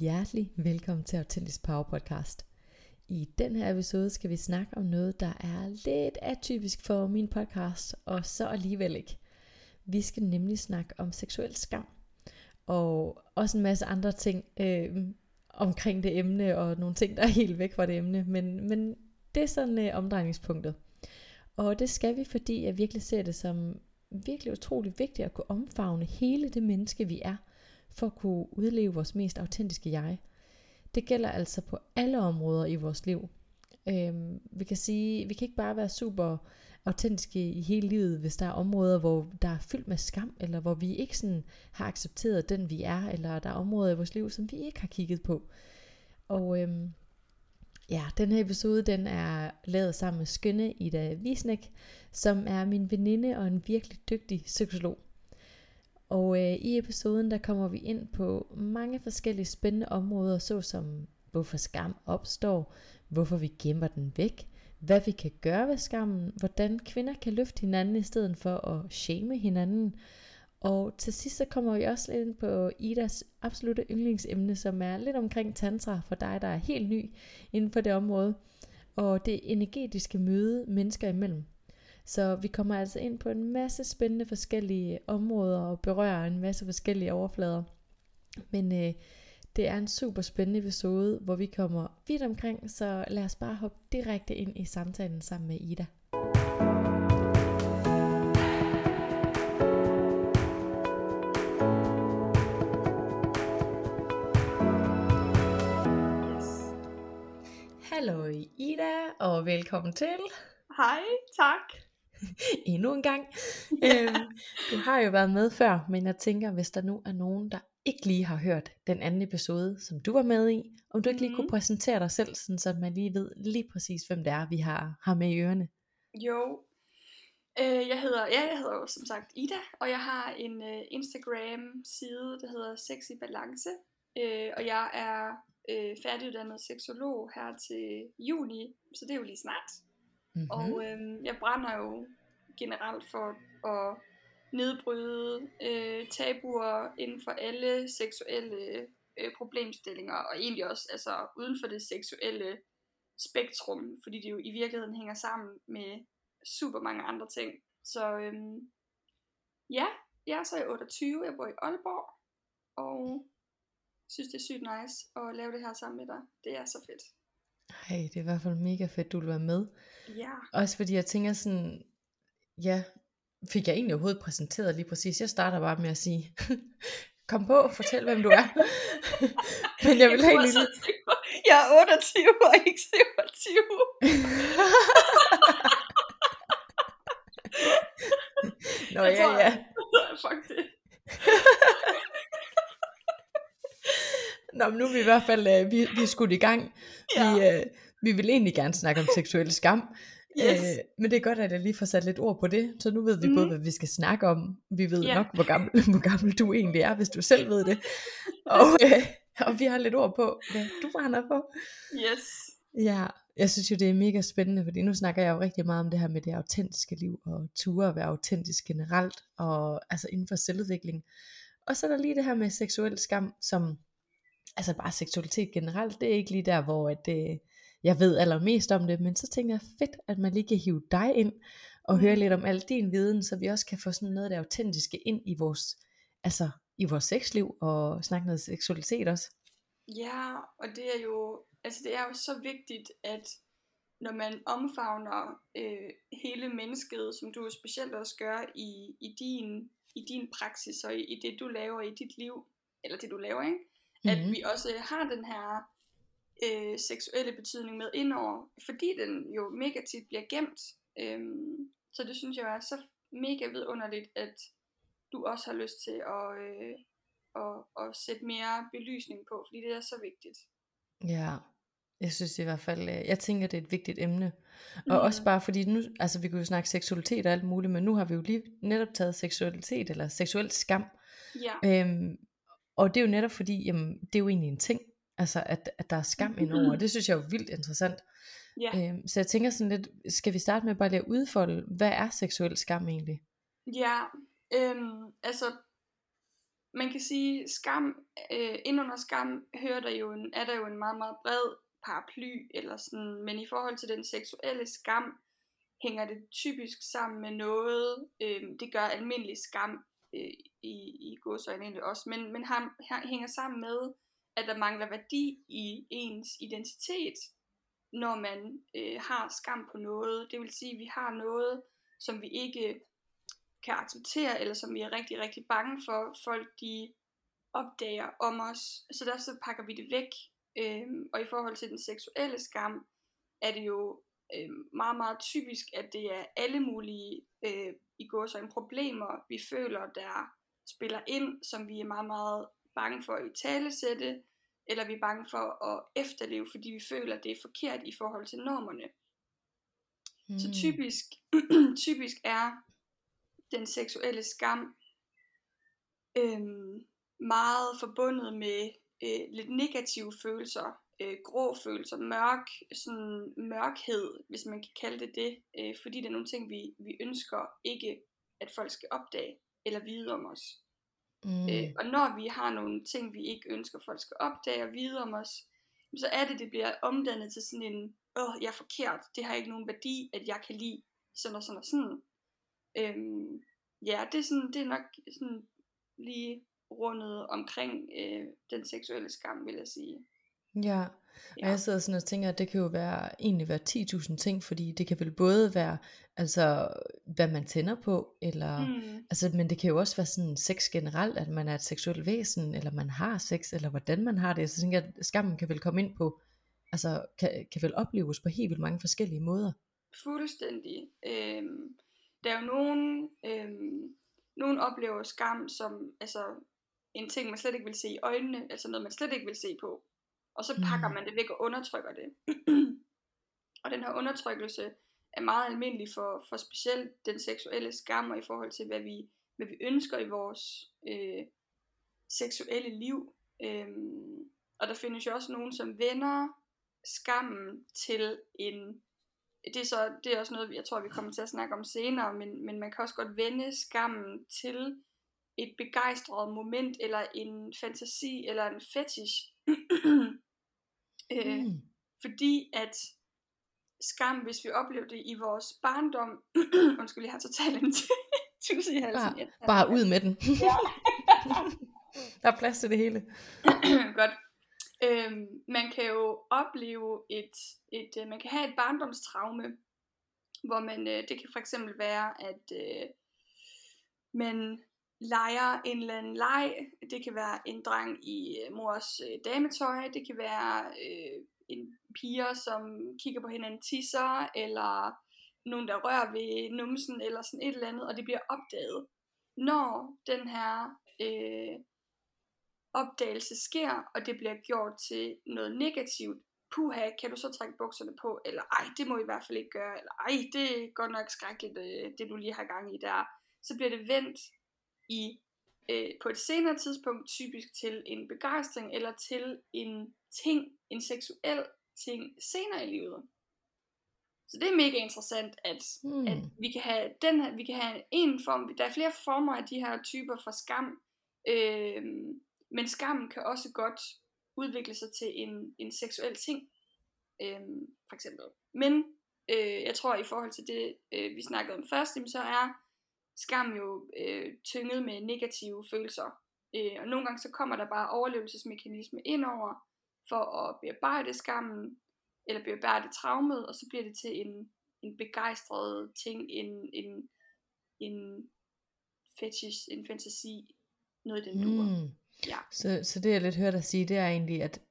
Hjertelig velkommen til Autentisk Power Podcast. I den her episode skal vi snakke om noget, der er lidt atypisk for min podcast, og så alligevel ikke. Vi skal nemlig snakke om seksuel skam, og også en masse andre ting øh, omkring det emne, og nogle ting, der er helt væk fra det emne, men, men det er sådan øh, omdrejningspunktet. Og det skal vi, fordi jeg virkelig ser det som virkelig utrolig vigtigt at kunne omfavne hele det menneske, vi er – for at kunne udleve vores mest autentiske jeg. Det gælder altså på alle områder i vores liv. Øhm, vi kan sige, vi kan ikke bare være super autentiske i hele livet, hvis der er områder, hvor der er fyldt med skam, eller hvor vi ikke sådan har accepteret den vi er, eller der er områder i vores liv, som vi ikke har kigget på. Og øhm, ja, den her episode, den er lavet sammen med skønne Ida Wiesnek, som er min veninde og en virkelig dygtig psykolog. Og øh, i episoden der kommer vi ind på mange forskellige spændende områder, såsom hvorfor skam opstår, hvorfor vi gemmer den væk, hvad vi kan gøre ved skammen, hvordan kvinder kan løfte hinanden i stedet for at shame hinanden. Og til sidst så kommer vi også lidt ind på Idas absolute yndlingsemne, som er lidt omkring tantra for dig, der er helt ny inden for det område. Og det energetiske møde mennesker imellem. Så vi kommer altså ind på en masse spændende forskellige områder og berører en masse forskellige overflader. Men øh, det er en super spændende episode, hvor vi kommer vidt omkring, så lad os bare hoppe direkte ind i samtalen sammen med Ida. Hallo Ida, og velkommen til. Hej, tak. endnu en gang. Ja. Øhm, du har jo været med før, men jeg tænker, hvis der nu er nogen, der ikke lige har hørt den anden episode, som du var med i, om du ikke lige mm. kunne mhm. præsentere dig selv, sådan, så man lige ved lige præcis, hvem det er, vi har, har med i ørerne. Jo, øh, jeg hedder, ja, jeg hedder jo som sagt Ida, og jeg har en uh, Instagram-side, der hedder Sexy Balance, øh, og jeg er øh, færdiguddannet seksolog her til juni, så det er jo lige snart. Mm-hmm. Og øh, jeg brænder jo generelt for at nedbryde øh, tabuer inden for alle seksuelle øh, problemstillinger, og egentlig også altså, uden for det seksuelle spektrum, fordi det jo i virkeligheden hænger sammen med super mange andre ting. Så øhm, ja, jeg er så i 28, jeg bor i Aalborg, og synes det er sygt nice at lave det her sammen med dig. Det er så fedt. Ej, det er i hvert fald mega fedt, du vil være med. Ja. Også fordi jeg tænker sådan, ja, fik jeg egentlig overhovedet præsenteret lige præcis. Jeg starter bare med at sige, kom på, fortæl hvem du er. Men jeg vil jeg egentlig... Jeg er 28 og ikke 27. Nå jeg ja, ja. Fuck det. Nå, men nu er vi i hvert fald, uh, vi, vi er skudt i gang. Ja. Vi, uh, vi vil egentlig gerne snakke om seksuel skam. Yes. Øh, men det er godt, at jeg lige får sat lidt ord på det, så nu ved vi mm. både, hvad vi skal snakke om. Vi ved yeah. nok, hvor gammel, hvor gammel du egentlig er, hvis du selv ved det. Og, øh, og vi har lidt ord på, hvad du brænder på. Yes. Ja, jeg synes jo, det er mega spændende, fordi nu snakker jeg jo rigtig meget om det her med det autentiske liv, og ture at være autentisk generelt, og altså inden for selvudvikling. Og så er der lige det her med seksuel skam, som, altså bare seksualitet generelt, det er ikke lige der, hvor at, øh, jeg ved allermest om det, men så tænker jeg fedt, at man lige kan hive dig ind og høre mm. lidt om al din viden, så vi også kan få sådan noget af det autentiske ind i vores, altså i vores sexliv og snakke noget seksualitet også. Ja, og det er jo, altså det er jo så vigtigt, at når man omfavner øh, hele mennesket, som du specielt også gør i, i, din, i din praksis og i, i det du laver i dit liv, eller det du laver, ikke? Mm-hmm. at vi også har den her øh, seksuelle betydning med indover, fordi den jo mega tit bliver gemt. Øhm, så det synes jeg er så mega vidunderligt, at du også har lyst til at, øh, at, at sætte mere belysning på, fordi det er så vigtigt. Ja, jeg synes i hvert fald, øh, jeg tænker, det er et vigtigt emne. Og mm. også bare fordi nu, altså vi kunne jo snakke seksualitet og alt muligt, men nu har vi jo lige netop taget seksualitet, eller seksuel skam. Ja. Øhm, og det er jo netop fordi, jamen, det er jo egentlig en ting. Altså at, at der er skam indover, og det synes jeg er vildt interessant. Ja. Øhm, så jeg tænker sådan lidt, skal vi starte med bare lige at udfolde, hvad er seksuel skam egentlig? Ja, øhm, altså man kan sige, skam, øh, ind under skam hører der jo en, er der jo en meget, meget bred paraply, eller sådan, men i forhold til den seksuelle skam, hænger det typisk sammen med noget, øh, det gør almindelig skam øh, i, i godsøjne egentlig også, men, men ham, hænger sammen med, at der mangler værdi i ens identitet, når man øh, har skam på noget. Det vil sige, at vi har noget, som vi ikke kan acceptere, eller som vi er rigtig, rigtig bange for, folk de opdager om os. Så der så pakker vi det væk. Øhm, og i forhold til den seksuelle skam, er det jo øh, meget, meget typisk, at det er alle mulige øh, i går så problemer, vi føler, der spiller ind, som vi er meget, meget bange for at i talesætte, eller vi er bange for at efterleve, fordi vi føler, at det er forkert i forhold til normerne. Mm. Så typisk, typisk er den seksuelle skam øhm, meget forbundet med øh, lidt negative følelser, øh, grå følelser, mørk, sådan mørkhed, hvis man kan kalde det det, øh, fordi det er nogle ting, vi, vi ønsker ikke, at folk skal opdage eller vide om os. Mm. Øh, og når vi har nogle ting, vi ikke ønsker, folk skal opdage og vide om os, så er det, det bliver omdannet til sådan en, åh, jeg er forkert, det har ikke nogen værdi, at jeg kan lide sådan og sådan og sådan. Øhm, ja, det er, sådan, det er nok sådan lige rundet omkring øh, den seksuelle skam, vil jeg sige. Ja, og jeg sidder sådan og tænker, at det kan jo være, egentlig være 10.000 ting, fordi det kan vel både være, altså, hvad man tænder på, eller, mm. altså, men det kan jo også være sådan sex generelt, at man er et seksuelt væsen, eller man har sex, eller hvordan man har det. Så jeg tænker, at skammen kan vel komme ind på, altså, kan, kan vel opleves på helt vildt mange forskellige måder. Fuldstændig. Øhm, der er jo nogen, øhm, nogen oplever skam som, altså, en ting, man slet ikke vil se i øjnene, altså noget, man slet ikke vil se på. Og så pakker mm. man det væk og undertrykker det. og den her undertrykkelse er meget almindelig for, for specielt den seksuelle skam, og i forhold til, hvad vi, hvad vi ønsker i vores øh, seksuelle liv. Øhm, og der findes jo også nogen, som vender skammen til en det er, så, det er også noget, jeg tror, vi kommer til at snakke om senere, men, men man kan også godt vende skammen til et begejstret moment, eller en fantasi, eller en fetish. øh, mm. Fordi at skam, hvis vi oplever det i vores barndom, undskyld, jeg har totalt en tusse i halsen. Bare, bare ud med den. Ja. Der er plads til det hele. Godt. Øhm, man kan jo opleve et, et, øh, man kan have et barndomstraume, hvor man, øh, det kan for eksempel være, at øh, man leger en eller anden leg. Det kan være en dreng i øh, mors øh, dametøj, det kan være øh, en piger, som kigger på hinanden tisser, eller nogen, der rører ved numsen, eller sådan et eller andet, og det bliver opdaget. Når den her øh, opdagelse sker, og det bliver gjort til noget negativt, puha, kan du så trække bukserne på, eller ej, det må I i hvert fald ikke gøre, eller ej, det er godt nok skrækkeligt, øh, det du lige har gang i der, så bliver det vendt i øh, på et senere tidspunkt typisk til en begejstring, eller til en ting, en seksuel ting senere i livet. Så det er mega interessant, at, mm. at vi kan have den her, vi kan have en form, der er flere former af de her typer for skam, øh, men skammen kan også godt udvikle sig til en, en seksuel ting, øh, for eksempel. Men øh, jeg tror, i forhold til det, øh, vi snakkede om først, så er skam jo øh, tynget med negative følelser. Øh, og nogle gange så kommer der bare overlevelsesmekanisme ind over, for at bearbejde skammen, eller bearbejde traumet, og så bliver det til en, en begejstret ting, en, en, en fetish, en fantasi, noget i den duer. Mm. Ja. Så, så det jeg lidt hørt dig sige, det er egentlig, at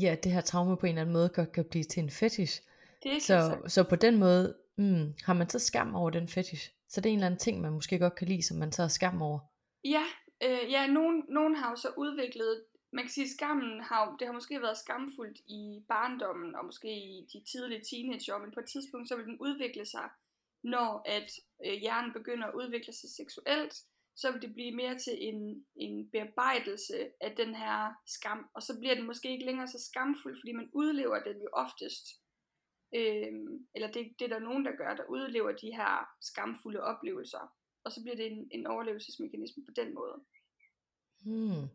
ja, det her traume på en eller anden måde godt kan blive til en fetish. Det så, så på den måde mm, har man så skam over den fetish. Så det er en eller anden ting, man måske godt kan lide, som man så skam over. Ja, øh, ja nogen, nogen har jo så udviklet, man kan sige, skammen har, det har måske været skamfuldt i barndommen, og måske i de tidlige teenageår, men på et tidspunkt så vil den udvikle sig, når at øh, hjernen begynder at udvikle sig seksuelt, så vil det blive mere til en, en bearbejdelse af den her skam, og så bliver den måske ikke længere så skamfuld, fordi man udlever den jo oftest, øh, eller det, det er der nogen, der gør, der udlever de her skamfulde oplevelser, og så bliver det en, en overlevelsesmekanisme på den måde. Hmm.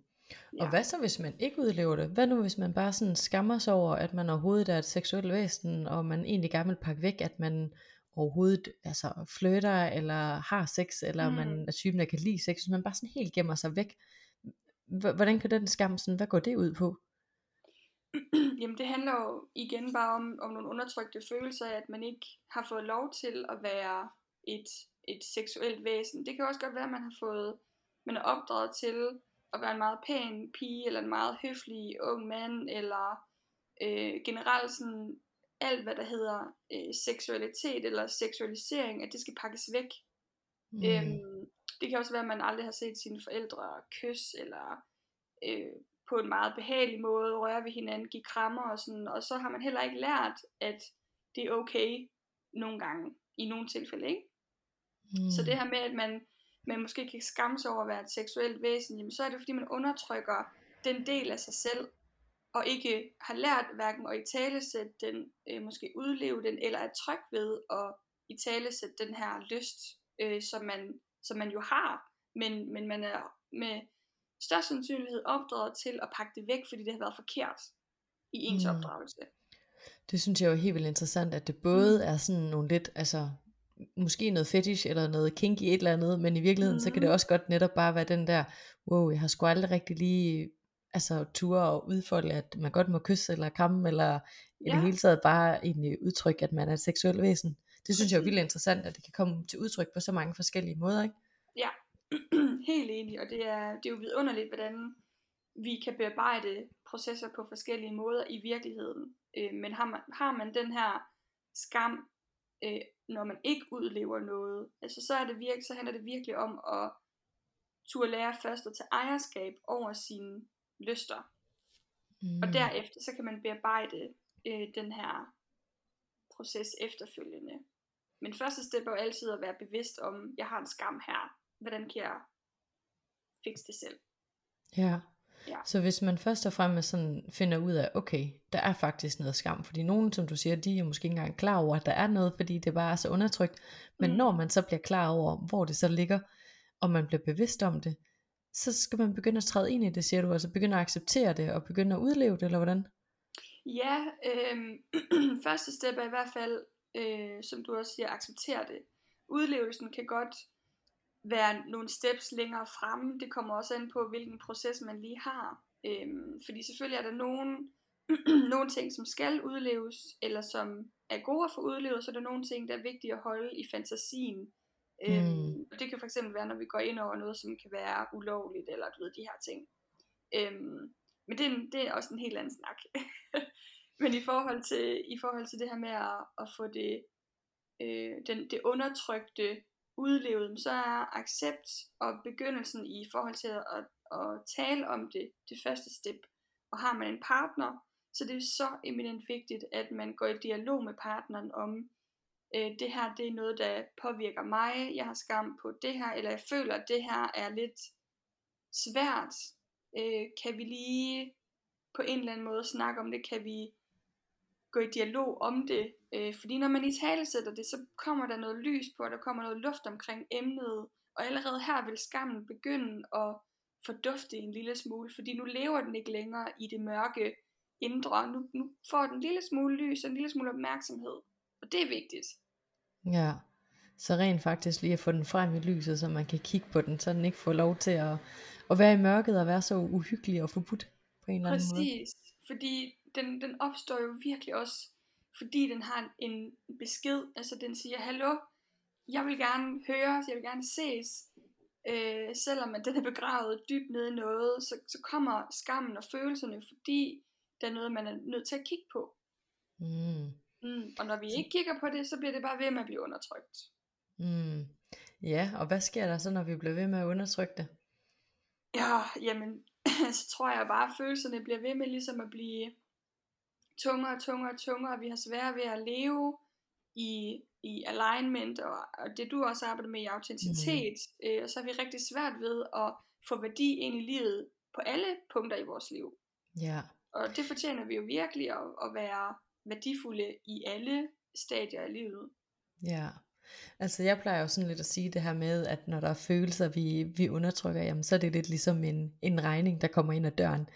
Ja. Og hvad så, hvis man ikke udlever det? Hvad nu, hvis man bare sådan skammer sig over, at man overhovedet er et seksuelt væsen, og man egentlig gerne vil pakke væk, at man overhovedet altså, flytter, eller har sex, eller mm. man er typen, der kan lide sex, hvis man bare sådan helt gemmer sig væk. H- hvordan kan den skam sådan, hvad går det ud på? Jamen det handler jo igen bare om, om nogle undertrykte følelser at man ikke har fået lov til at være et, et seksuelt væsen. Det kan også godt være, at man har fået, man er opdraget til at være en meget pæn pige, eller en meget høflig ung mand, eller øh, generelt sådan alt, hvad der hedder øh, seksualitet eller seksualisering, at det skal pakkes væk. Mm. Øhm, det kan også være, at man aldrig har set sine forældre kys, eller øh, på en meget behagelig måde røre ved hinanden, give krammer og sådan, og så har man heller ikke lært, at det er okay nogle gange, i nogle tilfælde, ikke? Mm. Så det her med, at man, man måske kan skamme sig over at være et seksuelt væsen, jamen så er det fordi, man undertrykker den del af sig selv, og ikke har lært hverken at i talesætte den, øh, måske udleve den, eller er tryg ved at i talesætte den her lyst, øh, som, man, som man jo har, men, men man er med størst sandsynlighed opdraget til at pakke det væk, fordi det har været forkert i ens mm. opdragelse. Det synes jeg jo er helt vildt interessant, at det både mm. er sådan nogle lidt, altså måske noget fetish eller noget kinky et eller andet, men i virkeligheden mm. så kan det mm. også godt netop bare være den der, wow, jeg har sgu aldrig rigtig lige altså ture og udfolde, at man godt må kysse eller kramme, eller ja. i det hele taget bare egentlig udtrykke, at man er et seksuelt væsen. Det synes jeg er vildt interessant, at det kan komme til udtryk på så mange forskellige måder, ikke? Ja, helt enig, og det er, det er jo vidunderligt, hvordan vi kan bearbejde processer på forskellige måder i virkeligheden. Øh, men har man, har man den her skam, øh, når man ikke udlever noget, altså så, er det virke, så handler det virkelig om at turde lære først at tage ejerskab over sine lyster. Mm. Og derefter så kan man bearbejde øh, den her proces efterfølgende. Men første step er jo altid at være bevidst om, jeg har en skam her. Hvordan kan jeg fikse det selv? Ja. ja. Så hvis man først og fremmest sådan finder ud af, okay, der er faktisk noget skam, fordi nogen, som du siger, de er måske ikke engang klar over, at der er noget, fordi det bare er så undertrykt. Men mm. når man så bliver klar over, hvor det så ligger, og man bliver bevidst om det, så skal man begynde at træde ind i det, siger du, altså begynde at acceptere det, og begynde at udleve det, eller hvordan? Ja, øh, første step er i hvert fald, øh, som du også siger, acceptere det. Udlevelsen kan godt være nogle steps længere fremme. Det kommer også an på, hvilken proces man lige har. Øhm, fordi selvfølgelig er der nogle, nogle ting, som skal udleves, eller som er gode at få udlevet, så er der nogle ting, der er vigtige at holde i fantasien. Øhm, mm. Og det kan fx være, når vi går ind over noget, som kan være ulovligt, eller du ved, de her ting. Øhm, men det, det er også en helt anden snak. men i forhold til, i forhold til det her med at, at få det, øh, den, det undertrykte udlevet, så er accept og begyndelsen i forhold til at, at, at tale om det, det første step. Og har man en partner, så det er så eminent vigtigt, at man går i dialog med partneren om, øh, det her det er noget, der påvirker mig, jeg har skam på det her, eller jeg føler, at det her er lidt svært. Øh, kan vi lige på en eller anden måde snakke om det? Kan vi gå i dialog om det? Øh, fordi når man i tale sætter det, så kommer der noget lys på, og der kommer noget luft omkring emnet, og allerede her vil skammen begynde at fordufte en lille smule, fordi nu lever den ikke længere i det mørke indre. Nu, nu får den en lille smule lys og en lille smule opmærksomhed. Og det er vigtigt. Ja, så rent faktisk lige at få den frem i lyset, så man kan kigge på den, så den ikke får lov til at, at være i mørket og være så uhyggelig og forbudt på en eller anden Præcis. måde. Præcis, fordi den, den opstår jo virkelig også, fordi den har en besked, altså den siger, hallo, jeg vil gerne høres, jeg vil gerne ses, øh, selvom at den er begravet dybt nede i noget, så, så kommer skammen og følelserne, fordi der er noget, man er nødt til at kigge på. Mm. Mm, og når vi ikke kigger på det, så bliver det bare ved med at blive undertrykt. Mm. Ja, og hvad sker der så, når vi bliver ved med at undertrykke det? Ja, jamen, så tror jeg bare, at følelserne bliver ved med ligesom at blive tungere og tungere og tungere, og vi har svært ved at leve i, i alignment, og, og det du også arbejder med i autenticitet, mm. øh, og så har vi rigtig svært ved at få værdi ind i livet på alle punkter i vores liv. Ja. Og det fortjener vi jo virkelig at, at være værdifulde i alle stadier af livet. Ja, Altså jeg plejer jo sådan lidt at sige det her med, at når der er følelser, vi, vi undertrykker, jamen så er det lidt ligesom en, en regning, der kommer ind ad døren.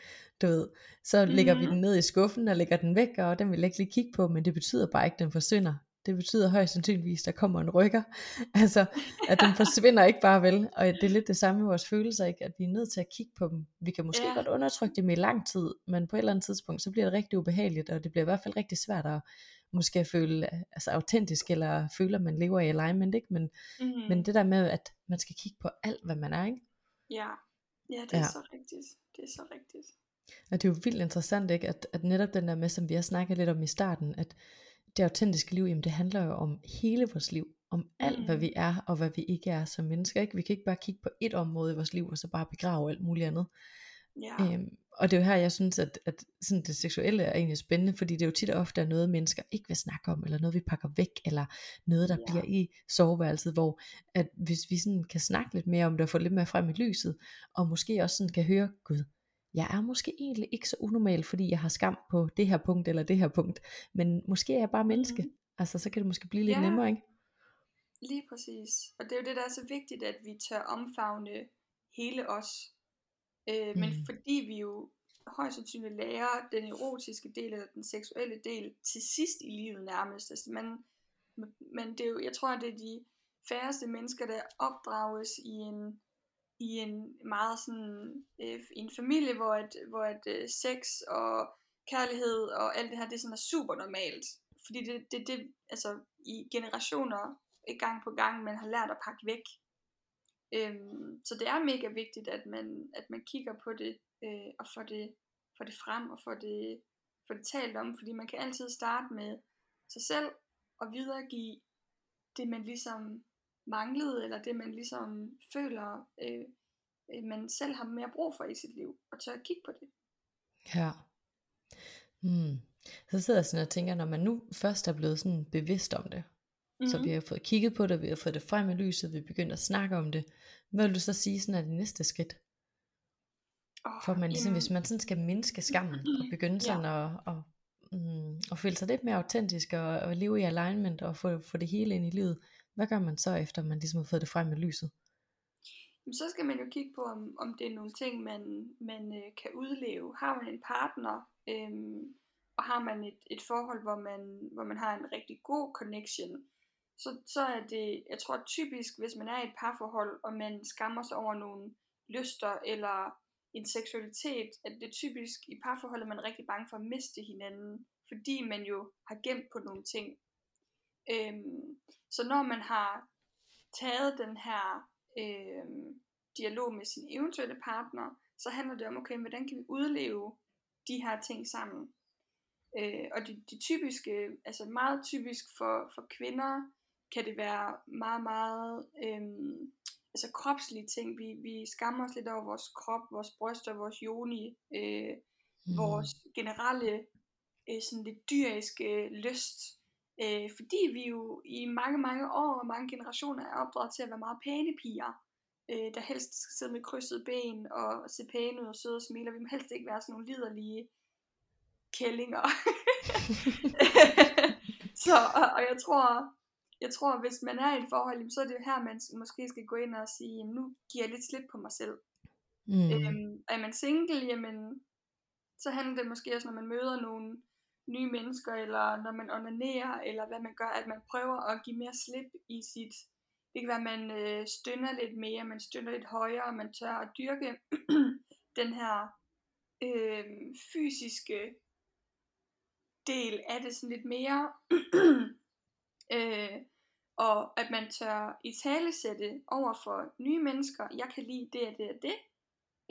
Du ved, så lægger Mhm. vi den ned i skuffen og lægger den væk, og den vil jeg ikke lige kigge på, men det betyder bare ikke, at den forsvinder. Det betyder højst sandsynligvis, at der kommer en rykker. Altså, at den forsvinder ikke bare vel. Og det er lidt det samme med vores følelser, ikke? at vi er nødt til at kigge på dem. Vi kan måske Ja. godt undertrykke dem i lang tid, men på et eller andet tidspunkt, så bliver det rigtig ubehageligt, og det bliver i hvert fald rigtig svært at måske føle altså autentisk, eller føle, at man lever i alignment, ikke? Men, Mm. men det der med, at man skal kigge på alt, hvad man er, ikke? Ja, ja det er Ja. så rigtigt. Det er så rigtigt. Og det er jo vildt interessant, ikke? At, at netop den der med, som vi har snakket lidt om i starten, at det autentiske liv, jamen det handler jo om hele vores liv, om alt, hvad Mm. vi er, og hvad vi ikke er som mennesker, ikke? Vi kan ikke bare kigge på et område i vores liv, og så bare begrave alt muligt andet. Ja, Øhm, og det er jo her, jeg synes, at, at sådan det seksuelle er egentlig spændende, fordi det er jo tit og ofte er noget, mennesker ikke vil snakke om, eller noget, vi pakker væk, eller noget, der Ja. bliver i soveværelset, hvor at hvis vi sådan kan snakke lidt mere om det, og få lidt mere frem i lyset, og måske også sådan kan høre, gud, jeg er måske egentlig ikke så unormal, fordi jeg har skam på det her punkt, eller det her punkt, men måske er jeg bare menneske, Mhm. altså så kan det måske blive lidt Ja. nemmere, ikke? lige præcis. Og det er jo det, der er så vigtigt, at vi tør omfavne hele os. Øh, men Mm. fordi vi jo højst sandsynligt lærer den erotiske del eller den seksuelle del til sidst i livet nærmest. Altså man, men det er jo, jeg tror, at det er de færreste mennesker, der opdrages i en, i en meget sådan, øh, en familie, hvor, at, hvor at, øh, sex og kærlighed og alt det her, det sådan er super normalt. Fordi det, det, det altså i generationer, øh, gang på gang, man har lært at pakke væk. Øhm, så det er mega vigtigt, at man, at man kigger på det, øh, og får det, får det frem, og får det, får det talt om, fordi man kan altid starte med sig selv, og videregive det, man ligesom manglede, eller det, man ligesom føler, øh, øh man selv har mere brug for i sit liv, og tør at kigge på det. Ja. Hmm. Så sidder jeg sådan og tænker, når man nu først er blevet sådan bevidst om det, Mm-hmm. Så vi har fået kigget på det, vi har fået det frem i lyset, vi er begyndt at snakke om det. Hvad vil du så sige, sådan er det næste skridt? oh, For man ligesom, hvis man sådan skal mindske skammen, og begynde sådan at, at, mm, at føle sig lidt mere autentisk, og, og leve i alignment, og få, få det hele ind i livet, hvad gør man så, efter man ligesom har fået det frem i lyset? Jamen, så skal man jo kigge på, om, om det er nogle ting, man, man øh, kan udleve. Har man en partner, øhm, og har man et, et forhold, hvor man, hvor man har en rigtig god connection, så, så er det, jeg tror typisk, hvis man er i et parforhold, og man skammer sig over nogle lyster, eller en seksualitet, at det er typisk i parforholdet, man er rigtig bange for at miste hinanden, fordi man jo har gemt på nogle ting. Øhm, så når man har taget den her øhm, dialog med sin eventuelle partner, så handler det om, okay, hvordan kan vi udleve de her ting sammen? Øh, og de, de typiske, altså meget typisk for, for kvinder, kan det være meget, meget øhm, altså kropslige ting. Vi, vi skammer os lidt over vores krop, vores bryster, vores yoni, øh, mm. vores generelle øh, sådan lidt dyriske lyst. Øh, fordi vi jo i mange, mange år og mange generationer er opdraget til at være meget pæne piger, øh, der helst skal sidde med krydsede ben og se pæne ud og søde og smile. Vi må helst ikke være sådan nogle liderlige kællinger. så, og, og jeg tror, jeg tror, hvis man er i et forhold, så er det her, man måske skal gå ind og sige, jamen, nu giver jeg lidt slip på mig selv. Mm. Øhm, er man single, jamen, så handler det måske også, når man møder nogle nye mennesker, eller når man onanerer, eller hvad man gør, at man prøver at give mere slip i sit, det kan være, at man øh, stønner lidt mere, man stønner lidt højere, man tør at dyrke den her øh, fysiske del af det sådan lidt mere, øh, og at man tør i tale sætte over for nye mennesker, jeg kan lide det og det og det,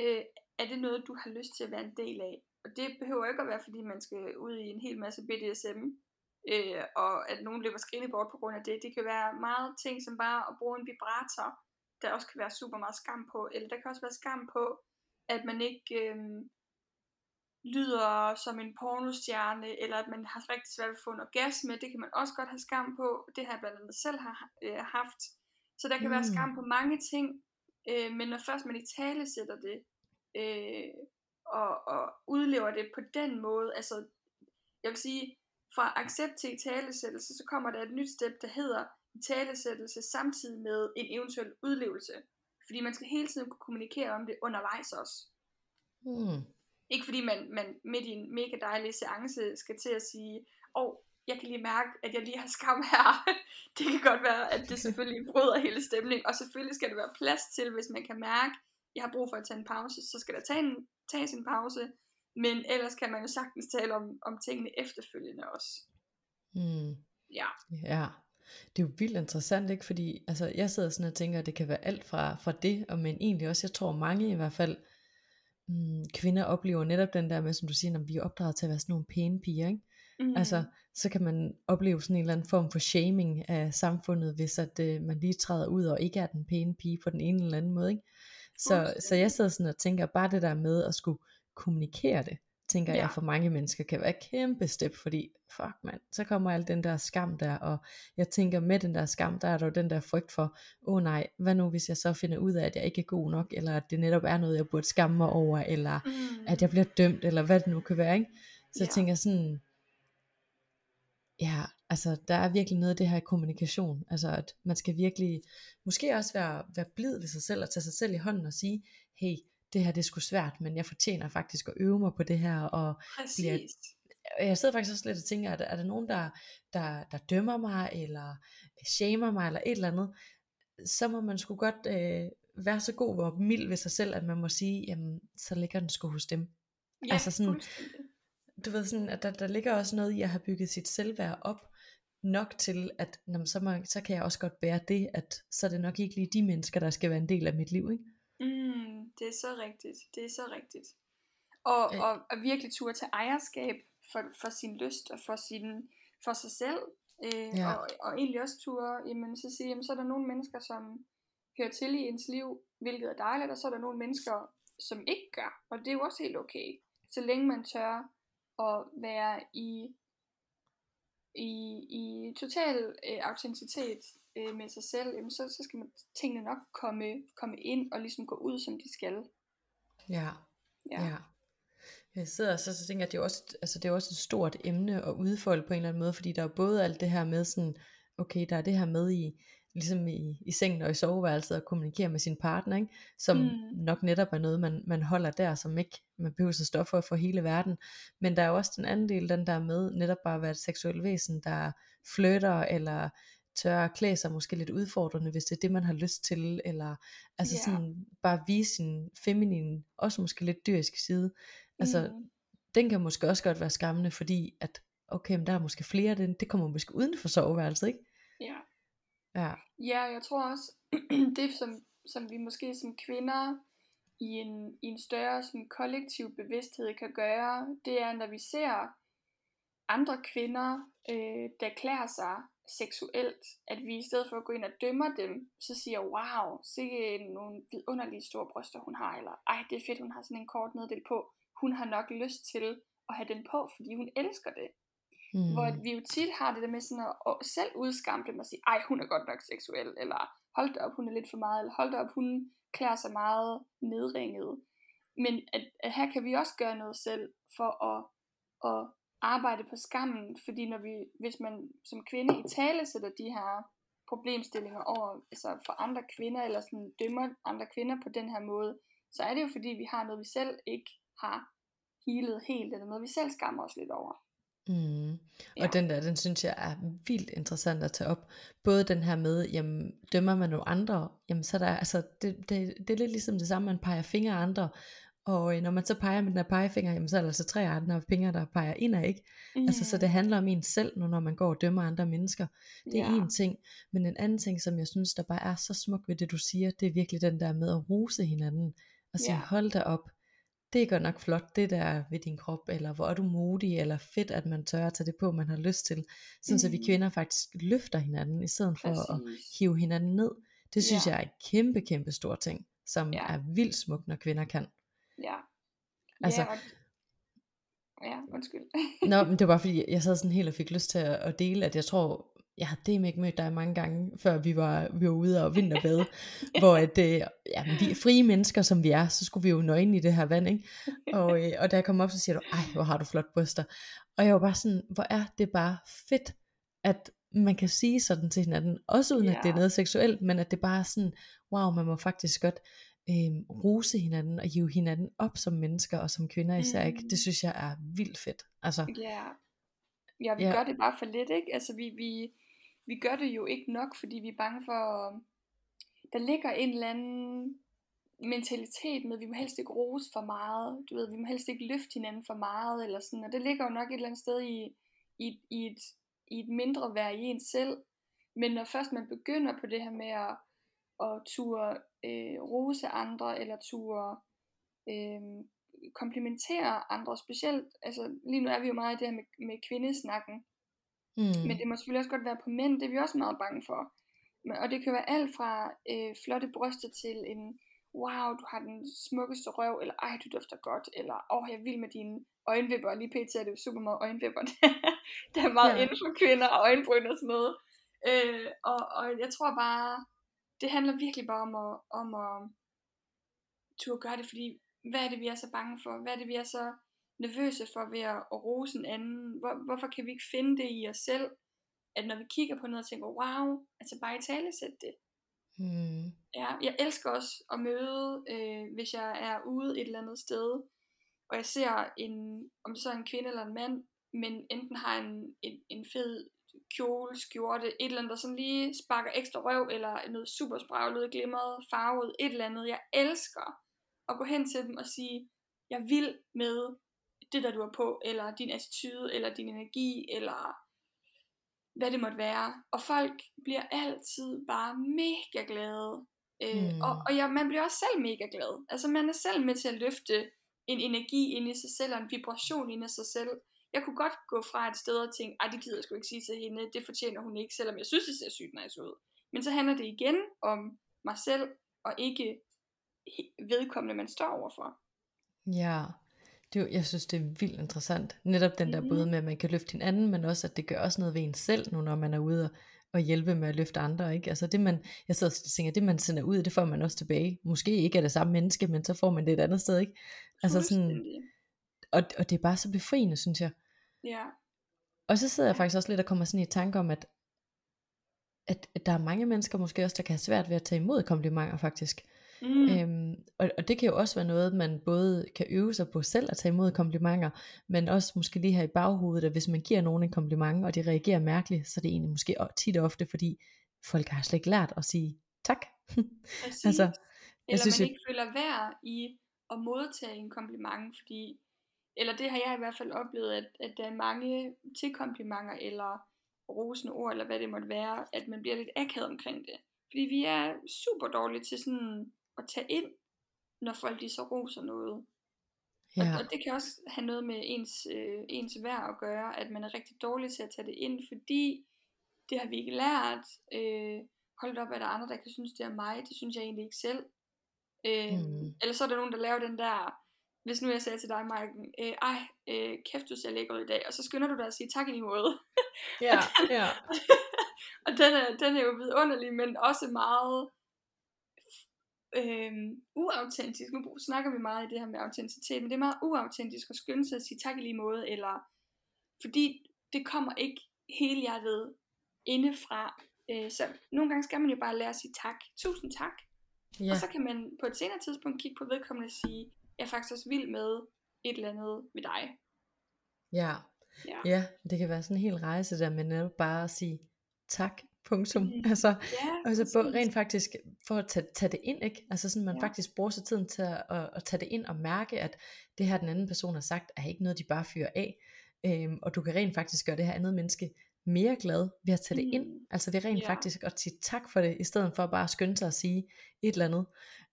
øh, er det noget, du har lyst til at være en del af? Og det behøver ikke at være, fordi man skal ud i en hel masse BDSM, øh, og at nogen løber skrigende bort på grund af det. Det kan være meget ting, som bare at bruge en vibrator, der også kan være super meget skam på, eller der kan også være skam på, at man ikke øh, lyder som en pornostjerne, eller at man har rigtig svært ved at få en orgasme, det kan man også godt have skam på, det har jeg blandt andet selv har, øh, haft. Så der kan mm. være skam på mange ting, øh, men når først man i tale sætter det, øh, og, og udlever det på den måde, altså, jeg vil sige, fra accept til talesættelse, så kommer der et nyt step, der hedder, talesættelse samtidig med en eventuel udlevelse. Fordi man skal hele tiden kunne kommunikere om det undervejs også. Hmm. Ikke fordi man, man midt i en mega dejlig seance skal til at sige, åh, oh, jeg kan lige mærke, at jeg lige har skam her. det kan godt være, at det selvfølgelig bryder hele stemningen. Og selvfølgelig skal der være plads til, hvis man kan mærke, at jeg har brug for at tage en pause, så skal der tage en, tages en pause. Men ellers kan man jo sagtens tale om, om tingene efterfølgende også. Hmm. Ja. Ja, det er jo vildt interessant, ikke? Fordi altså, jeg sidder sådan og tænker, at det kan være alt fra, fra det, og men egentlig også, jeg tror mange i hvert fald, mm, kvinder oplever netop den der med, som du siger, når vi er opdraget til at være sådan nogle pæne piger, ikke? Mm. Altså, så kan man opleve sådan en eller anden form for shaming af samfundet, hvis at øh, man lige træder ud og ikke er den pæne pige på den ene eller anden måde, ikke? Så, så jeg sidder sådan og tænker, bare det der med at skulle kommunikere det, tænker ja. Jeg for mange mennesker kan være et kæmpe step, fordi fuck mand, så kommer al den der skam der, og jeg tænker med den der skam, der er der jo den der frygt for, åh oh, nej, hvad nu hvis jeg så finder ud af, at jeg ikke er god nok, eller at det netop er noget, jeg burde skamme mig over, eller mm. at jeg bliver dømt, eller hvad det nu kan være, ikke? Så jeg Ja. tænker sådan, ja, altså der er virkelig noget af det her i kommunikation, altså at man skal virkelig, måske også være, være blid ved sig selv, og tage sig selv i hånden og sige, hey, det her det er sgu svært, men jeg fortjener faktisk at øve mig på det her, og Præcis. og jeg sidder faktisk også lidt og tænker, er der, er der nogen, der, der, der dømmer mig, eller shamer mig, eller et eller andet, så må man sgu godt øh, være så god og mild ved sig selv, at man må sige, jamen, så ligger den sgu hos dem. Ja, altså sådan-. Du ved sådan, at der, der ligger også noget i at have bygget sit selvværd op, nok til, at jamen, så, må, så kan jeg også godt bære det, at så er det nok ikke lige de mennesker, der skal være en del af mit liv, ikke? Mm, det er så rigtigt. Det er så rigtigt. Og, Øh. og, og virkelig turde tage ejerskab for, for sin lyst og for, sin, for sig selv. Øh, Ja. og, og egentlig også turde jamen, så sige, jamen, så er der nogle mennesker, som hører til i ens liv, hvilket er dejligt, og så er der nogle mennesker, som ikke gør. Og det er jo også helt okay. Så længe man tør at være i, i, i total øh, autenticitet øh, med sig selv, jamen, så, så skal man tingene nok komme, komme ind og ligesom gå ud, som de skal. Ja. Ja. Ja. Jeg sidder og så, så tænker at det er, også, altså det er også et stort emne at udfolde på en eller anden måde, fordi der er både alt det her med sådan, okay, der er det her med i, ligesom i, i sengen og i soveværelset at kommunikere med sin partner, ikke? som Mm. nok netop er noget, man, man holder der, som ikke man behøver at stå for for hele verden. Men der er jo også den anden del, den der med netop bare at være et seksuelt væsen, der flytter eller tør at klæde sig måske lidt udfordrende, hvis det er det, man har lyst til, eller altså Ja. sådan bare vise sin feminine, også måske lidt dyriske side. Altså, Mm. den kan måske også godt være skræmmende, fordi at, okay, men der er måske flere, det, det kommer måske uden for soveværelset, ikke? Ja. Ja, ja, jeg tror også, det som, som vi måske som kvinder i en, i en større sådan, kollektiv bevidsthed kan gøre, det er, når vi ser andre kvinder, øh, der klæder sig seksuelt, at vi i stedet for at gå ind og dømmer dem, så siger, wow, sikke nogle vidunderlige store bryster hun har, eller ej, det er fedt, hun har sådan en kort neddel på. Hun har nok lyst til at have den på, fordi hun elsker det. mm. Hvor at vi jo tit har det der med sådan at, at selv udskamme dem og sige, ej, hun er godt nok seksuel, eller hold da op, hun er lidt for meget, eller hold da op, hun klæder sig meget nedringet. Men at, at her kan vi også gøre noget selv for at, at arbejde på skammen, fordi når vi, hvis man som kvinde i tale sætter de her problemstillinger over altså for andre kvinder, eller sådan dømmer andre kvinder på den her måde, så er det jo fordi, vi har noget, vi selv ikke har healet helt, eller noget, vi selv skammer os lidt over. Mm. Ja. Og den der, den synes jeg er vildt interessant at tage op. Både den her med, jamen, dømmer man nogle andre, jamen så er der, altså, det, det, det er lidt ligesom det samme, man peger fingre af andre, og øh, når man så peger med den her pegefinger, jamen så er der altså tre andre fingre, der peger indad, ikke? Mm. Altså, så det handler om en selv, nu når man går og dømmer andre mennesker. Det er en ting, men en anden ting, som jeg synes, der bare er så smuk ved det, du siger, det er virkelig den der med at rose hinanden, og sige, Ja. hold da op, det er godt nok flot, det der ved din krop, eller hvor er du modig, eller fedt, at man tør at tage det på, man har lyst til. Sådan mm. så vi Mhm. kvinder faktisk løfter hinanden, i stedet for at Præcis. hive hinanden ned. Det synes Ja. jeg er en kæmpe, kæmpe stor ting, som Ja. er vildt smukt, når kvinder kan. Ja. Altså- ja, og... ja, undskyld. Nå, men det var bare fordi, jeg sad sådan helt og fik lyst til at, dele, at jeg tror, jeg har det ikke mødt dig mange gange, før vi var, vi var ude og vinterbade, hvor at, øh, ja, vi er frie mennesker, som vi er, så skulle vi jo nøgne i det her vand, ikke? Og, øh, og da jeg kom op, så siger du, ej, hvor har du flot bryster. Og jeg var bare sådan, hvor er det bare fedt, at man kan sige sådan til hinanden, også uden yeah. at det er noget seksuelt, men at det bare er sådan, wow, man må faktisk godt øh, rose hinanden og hive hinanden op som mennesker og som kvinder især, ikke? Mm. Det synes jeg er vildt fedt. Altså, Ja. Ja, vi ja. gør det bare for lidt, ikke? Altså, vi, vi, vi gør det jo ikke nok, fordi vi er bange for... Der ligger en eller anden mentalitet med, at vi må helst ikke rose for meget. Du ved, vi må helst ikke løfte hinanden for meget, eller sådan. Og det ligger jo nok et eller andet sted i, i, i, et, i et mindre værd i en selv. Men når først man begynder på det her med at, at ture øh, rose andre, eller ture øh, komplimentere andre, specielt, altså lige nu er vi jo meget i det her med, med kvindesnakken, mm, men det må selvfølgelig også godt være på mænd, det er vi også meget bange for. Og det kan være alt fra øh, flotte bryster til en, wow, du har den smukkeste røv, eller ej, du dufter godt, eller åh, jeg er vild med dine øjenvipper, lige pt. er det jo super meget øjenvipper, der er meget ja. inden for kvinder, og øjenbryn og sådan noget. Øh, og, og jeg tror bare, det handler virkelig bare om at, om at turde gøre det, fordi hvad er det, vi er så bange for? Hvad er det, vi er så nervøse for ved at, at rose en anden? Hvor, hvorfor kan vi ikke finde det i os selv, at når vi kigger på noget og tænker, wow, altså bare i tale sæt det. mm, Ja, jeg elsker også at møde, øh, hvis jeg er ude et eller andet sted, og jeg ser en, om så en kvinde eller en mand, men enten har en, en, en fed kjole, skjorte, et eller andet, der sådan lige sparker ekstra røv, eller noget super spraglet, glimret, farvet, et eller andet. Jeg elsker at gå hen til dem og sige, jeg vil med det, der du er på, eller din attitude, eller din energi, eller hvad det måtte være. Og folk bliver altid bare mega glade. Øh, Mm. og, og ja, man bliver også selv mega glad. Altså man er selv med til at løfte en energi ind i sig selv, og en vibration ind i sig selv. Jeg kunne godt gå fra et sted og tænke, ej det gider jeg sgu ikke sige til hende, det fortjener hun ikke, selvom jeg synes, det ser sygt nice ud. Men så handler det igen om mig selv, og ikke vedkommende, man står overfor. ja. Det, jo- jeg synes, det er vildt interessant. Netop den der Mhm. både med, at man kan løfte hinanden, men også, at det gør også noget ved en selv, nu når man er ude og, og hjælpe med at løfte andre. Ikke? Altså det, man, jeg sidder og tænker, det man sender ud, det får man også tilbage. Måske ikke af det samme menneske, men så får man det et andet sted. Ikke? Altså sådan. Og, og det er bare så befriende, synes jeg. Ja. Og så sidder jeg faktisk også lidt og kommer sådan i tanke om, at, at, at der er mange mennesker måske også, der kan have svært ved at tage imod komplimenter faktisk. Mm. Øhm, og, og det kan jo også være noget, man både kan øve sig på selv at tage imod komplimenter, men også måske lige her i baghovedet, at hvis man giver nogen en kompliment, og de reagerer mærkeligt, så er det egentlig måske tit og ofte, fordi folk har slet ikke lært at sige tak. Altså, Eller jeg synes, man jeg, ikke føler værd i at modtage en kompliment, fordi, eller det har jeg i hvert fald oplevet, at, at der er mange til komplimenter, eller rosende ord, eller hvad det måtte være, at man bliver lidt akavet omkring det. Fordi vi er super dårlige til sådan at tage ind, når folk de så roser noget. ja, Og, og det kan også have noget med ens, øh, ens værd at gøre, at man er rigtig dårlig til at tage det ind, fordi det har vi ikke lært. Øh, hold op, er der andre, der kan synes, det er mig. Det synes jeg egentlig ikke selv. Øh, Mm. Eller så er der nogen, der laver den der, hvis nu jeg sagde til dig, Marken, øh, ej, øh, kæft, du ser lækker ud i dag, og så skynder du dig at sige tak i lige måde. ja, ja, og den er, den er jo vidunderlig, men også meget øh, uautentisk. Nu snakker vi meget i det her med autenticitet, men det er meget uautentisk at skynde sig at sige tak i lige måde, eller fordi det kommer ikke hele hjertet indefra. Øh, så nogle gange skal man jo bare lære at sige tak. Tusind tak. ja, Og så kan man på et senere tidspunkt kigge på vedkommende og sige, jeg er faktisk også vild med et eller andet med dig. ja, Ja, ja, det kan være sådan en hel rejse der, men netop bare at sige tak, punktum. Mm. Altså, ja Altså på, rent faktisk for at tage, tage det ind, ikke? Altså sådan man Ja. faktisk bruger sig tiden til at, at, at tage det ind og mærke, at det her den anden person har sagt, er ikke noget de bare fyrer af. Øhm, og du kan rent faktisk gøre det her andet menneske mere glad ved at tage det ind. Mm. Altså det er rent Ja. faktisk at sige tak for det, i stedet for bare at skynde sig at sige et eller andet.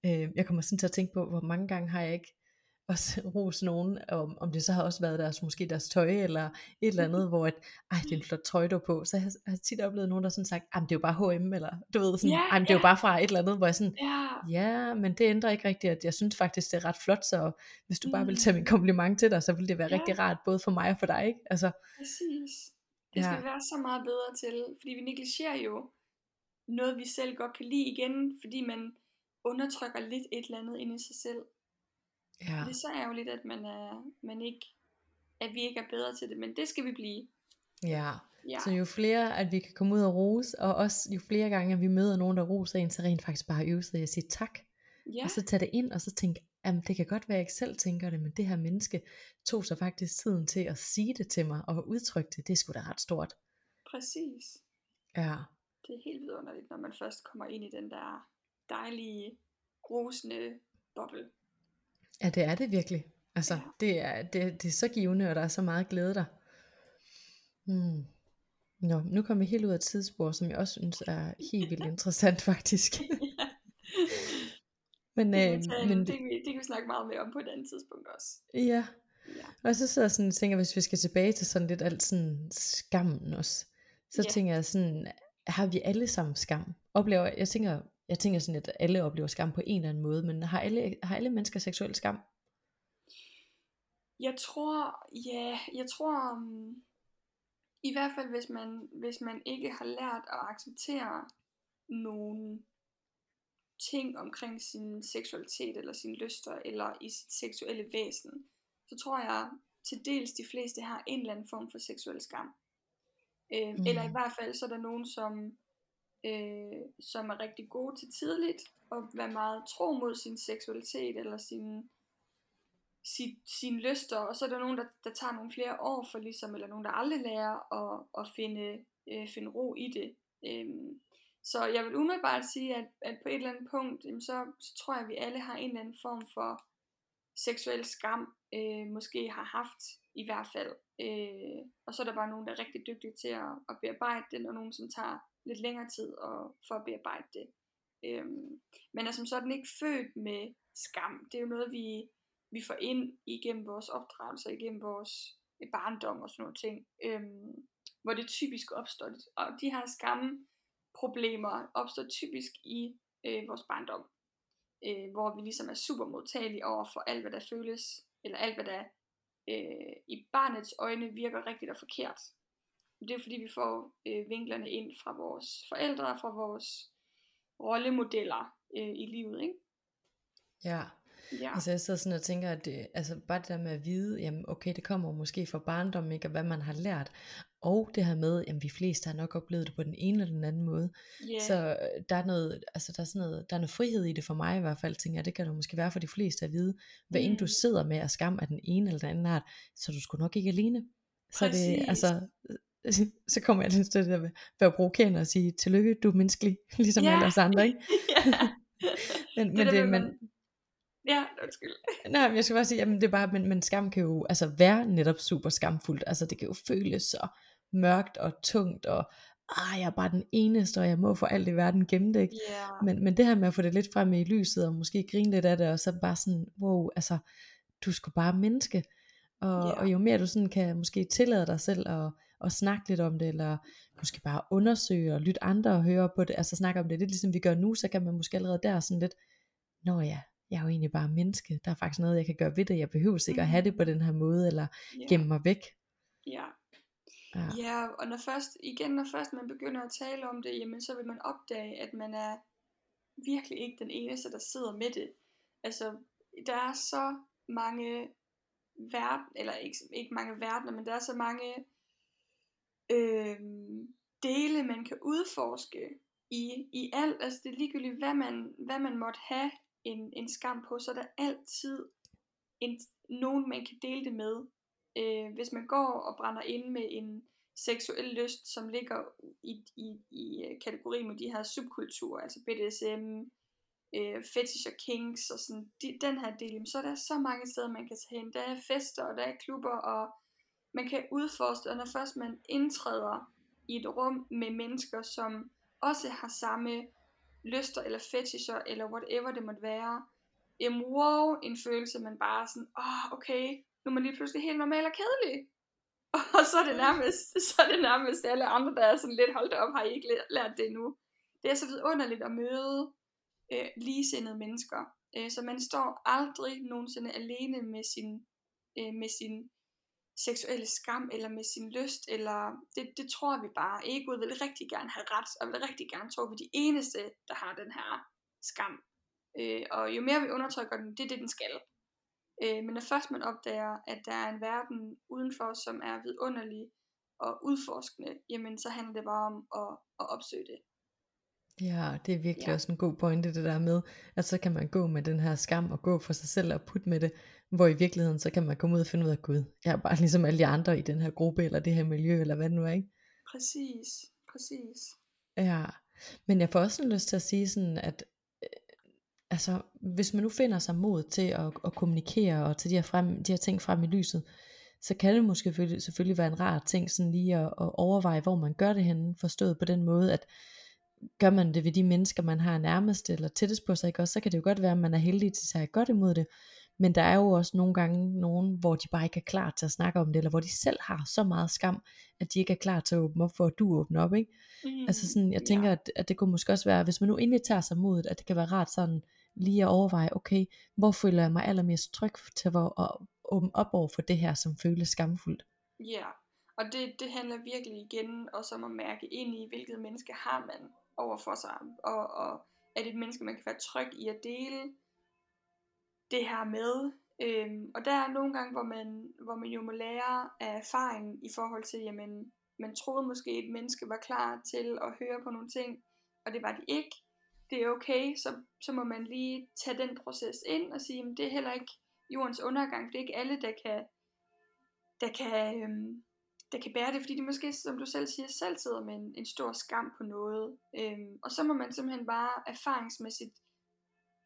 Øh, jeg kommer sådan til at tænke på, hvor mange gange har jeg ikke også ros nogen, om, om det så har også været deres, måske deres tøj, eller et eller andet, hvor at, ej, det er en flot trøje, du på. Så jeg har, jeg har tit oplevet nogen, der sådan sagt, det er jo bare H&M, eller du ved, sådan, men det er jo bare fra et eller andet, hvor jeg sådan, Ja, ja, men det ændrer ikke rigtigt, at jeg synes faktisk, det er ret flot, så hvis du bare vil Mm. tage min kompliment til dig, så vil det være Ja. rigtig rart, både for mig og for dig, ikke? Altså, præcis. Det skal Ja. være så meget bedre til, fordi vi negligerer jo noget, vi selv godt kan lide igen, fordi man undertrykker lidt et eller andet inde i sig selv. Ja, Det er så ærgerligt, at man, er, man ikke, at vi ikke er bedre til det, men det skal vi blive. ja. Ja. Så jo flere, at vi kan komme ud og rose, og også jo flere gange, at vi møder nogen, der roser en, så rent faktisk bare øve sig at sige tak. ja. Og så tage det ind, og så tænke, jamen det kan godt være, at jeg ikke selv tænker det, men det her menneske tog sig faktisk tiden til at sige det til mig, og udtrykke det, det er sgu da ret stort. præcis. Ja, Det er helt vidunderligt, når man først kommer ind i den der dejlige, rosende boble. Ja det er det virkelig. Altså, Ja. det, er, det, det er så givende, og der er så meget glæde der. Hmm. Nå, nu kommer vi helt ud af et tidsspor, som jeg også synes er helt vildt interessant faktisk. Men, Det, øh, tage, men det, vi, det kan vi snakke meget mere om på et andet tidspunkt også. ja, Ja. og så sidder jeg sådan og tænker, hvis vi skal tilbage til sådan lidt alt sådan skammen også, så Ja. tænker jeg sådan, har vi alle sammen skam? Oplever, jeg tænker, jeg tænker sådan, at alle oplever skam på en eller anden måde, men har alle, har alle mennesker seksuel skam? Jeg tror, ja, jeg tror, um, i hvert fald hvis man, hvis man ikke har lært at acceptere nogle ting omkring sin seksualitet eller sine lyster eller i sit seksuelle væsen, så tror jeg til dels de fleste har en eller anden form for seksuel skam. Øh, mm. Eller i Mhm. hvert fald så er der nogen, som, øh, som er rigtig gode til tidligt og være meget tro mod sin seksualitet eller sin, sin, sine lyster, og så er der nogen, der, der tager nogle flere år for ligesom, eller nogen, der aldrig lærer at, at finde, øh, finde ro i det. Øhm, så jeg vil umiddelbart sige, at, at på et eller andet punkt, jamen, så, så tror jeg, at vi alle har en eller anden form for seksuel skam, øh, måske har haft i hvert fald. Øh, og så er der bare nogen, der er rigtig dygtige til at, at bearbejde den, og nogen, som tager lidt længere tid og, for at bearbejde det. Øhm, men er som sådan ikke født med skam. Det er jo noget, vi, vi får ind igennem vores opdragelse, igennem vores øh, barndom og sådan nogle ting, øhm, hvor det typisk opstår. Og de her skamproblemer opstår typisk i øh, vores barndom, øh, hvor vi ligesom er super modtagelige over for alt, hvad der føles, eller alt, hvad der øh, i barnets øjne virker rigtigt og forkert. Det er fordi, vi får øh, vinklerne ind fra vores forældre og fra vores rollemodeller øh, i livet, ikke? Ja, Ja. altså jeg sidder sådan og tænker, at det, altså bare det der med at vide, jamen okay, det kommer måske fra barndom, ikke, og hvad man har lært, og det her med, jamen vi fleste har nok oplevet det på den ene eller den anden måde, Yeah. så øh, der er noget, altså der er sådan noget, der er noget frihed i det for mig i hvert fald, tænker jeg, det kan der måske være for de fleste at vide, hvad mm. end du Mm. sidder med af skam af den ene eller den anden art, så er du sgu nok ikke alene. Så er det, Præcis. altså, så kommer jeg til det at være provokerende og sige, tillykke, du er menneskelig, ligesom Ja. alle os andre, ikke? ja. Men, Det men, det, med, men, man- Ja, undskyld. Nej, men jeg skal bare sige, jamen det er bare, men, men skam kan jo altså være netop super skamfuldt. Altså det kan jo føles så mørkt og tungt, og ah, jeg er bare den eneste, og jeg må for alt i verden gemme det, ikke? Ja. Men, men det her med at få det lidt frem i lyset, og måske grine lidt af det, og så bare sådan, wow, altså, du skal bare menneske. Og, Ja. og jo mere du sådan kan måske tillade dig selv at, at snakke lidt om det, eller måske bare undersøge og lytte andre og høre på det, altså snakke om det, lidt ligesom vi gør nu, så kan man måske allerede der sådan lidt, nå ja, jeg er jo egentlig bare menneske, der er faktisk noget, jeg kan gøre ved det, jeg behøver ikke at have det på den her måde, eller ja. gemme mig væk. Ja. Ja. ja, og når først, igen, når først man begynder at tale om det, jamen så vil man opdage, at man er virkelig ikke den eneste, der sidder med det. Altså, der er så mange verden, eller ikke, ikke mange verdener, men der er så mange øh, dele, man kan udforske i, i alt. Altså det er ligegyldigt, hvad man, hvad man måtte have en, en skam på, så er der altid en, nogen, man kan dele det med. Øh, hvis man går og brænder ind med en seksuel lyst, som ligger i, i, i øh, kategori med de her subkulturer, altså BDSM, øh, fetish og kinks og sådan, de, den her del, så er der så mange steder, man kan tage hen. Der er fester, og der er klubber, og man kan udforske, og når først man indtræder i et rum med mennesker, som også har samme lyster, eller fetisher, eller whatever det måtte være, jamen wow, en følelse, man bare sådan, åh, oh, okay, nu er man lige pludselig helt normal og kedelig. Og så er det nærmest, så er det nærmest alle andre, der er sådan lidt, holdt op, har I ikke lært det endnu. Det er så vidunderligt at møde øh, ligesindede mennesker. Øh, så man står aldrig nogensinde alene med sin, øh, med sin seksuelle skam, eller med sin lyst, eller det, det tror vi bare. Egoet vil rigtig gerne have ret, og vil rigtig gerne tro, at vi er de eneste, der har den her skam. Øh, og jo mere vi undertrykker den, det er det, den skal. Øh, men når først man opdager, at der er en verden udenfor, som er vidunderlig, og udforskende, jamen så handler det bare om at, at opsøge det. Ja, det er virkelig Ja. også en god pointe det der med, at så kan man gå med den her skam og gå for sig selv og putte med det, hvor i virkeligheden så kan man komme ud og finde ud af, Gud, jeg er bare ligesom alle de andre i den her gruppe, eller det her miljø, eller hvad det nu er, ikke? Præcis, præcis. Ja, men jeg får også sådan lyst til at sige sådan, at øh, altså, hvis man nu finder sig mod til at, at kommunikere og til de her, frem, de her ting frem i lyset, så kan det måske selvfølgelig, selvfølgelig være en rar ting sådan lige at, at overveje, hvor man gør det henne, forstået på den måde, at gør man det ved de mennesker, man har nærmest eller tættest på sig, ikke? Også, så kan det jo godt være, at man er heldig til at tage godt imod det, men der er jo også nogle gange nogen, hvor de bare ikke er klar til at snakke om det, eller hvor de selv har så meget skam, at de ikke er klar til at åbne op for, at du åbner op, ikke? Mm, Altså sådan, jeg tænker, at, at det kunne måske også være, hvis man nu egentlig tager sig modet, at det kan være rart sådan lige at overveje, okay, hvor føler jeg mig allermest tryg til at åbne op over for det her, som føles skamfuldt. Ja, og det, det handler virkelig igen også om at mærke ind i, hvilket menneske har man over for sig, og, og er det et menneske, man kan være tryg i at dele det her med. Øhm, og der er nogle gange, hvor man, hvor man jo må lære af erfaringen i forhold til, jamen, man troede måske, et menneske var klar til at høre på nogle ting, og det var de ikke. Det er okay, så, så må man lige tage den proces ind og sige, at det er heller ikke jordens undergang, det er ikke alle, der kan, der kan, øhm, der kan bære det, fordi de måske, som du selv siger, selv sidder med en, en stor skam på noget. Øhm, og så må man simpelthen bare erfaringsmæssigt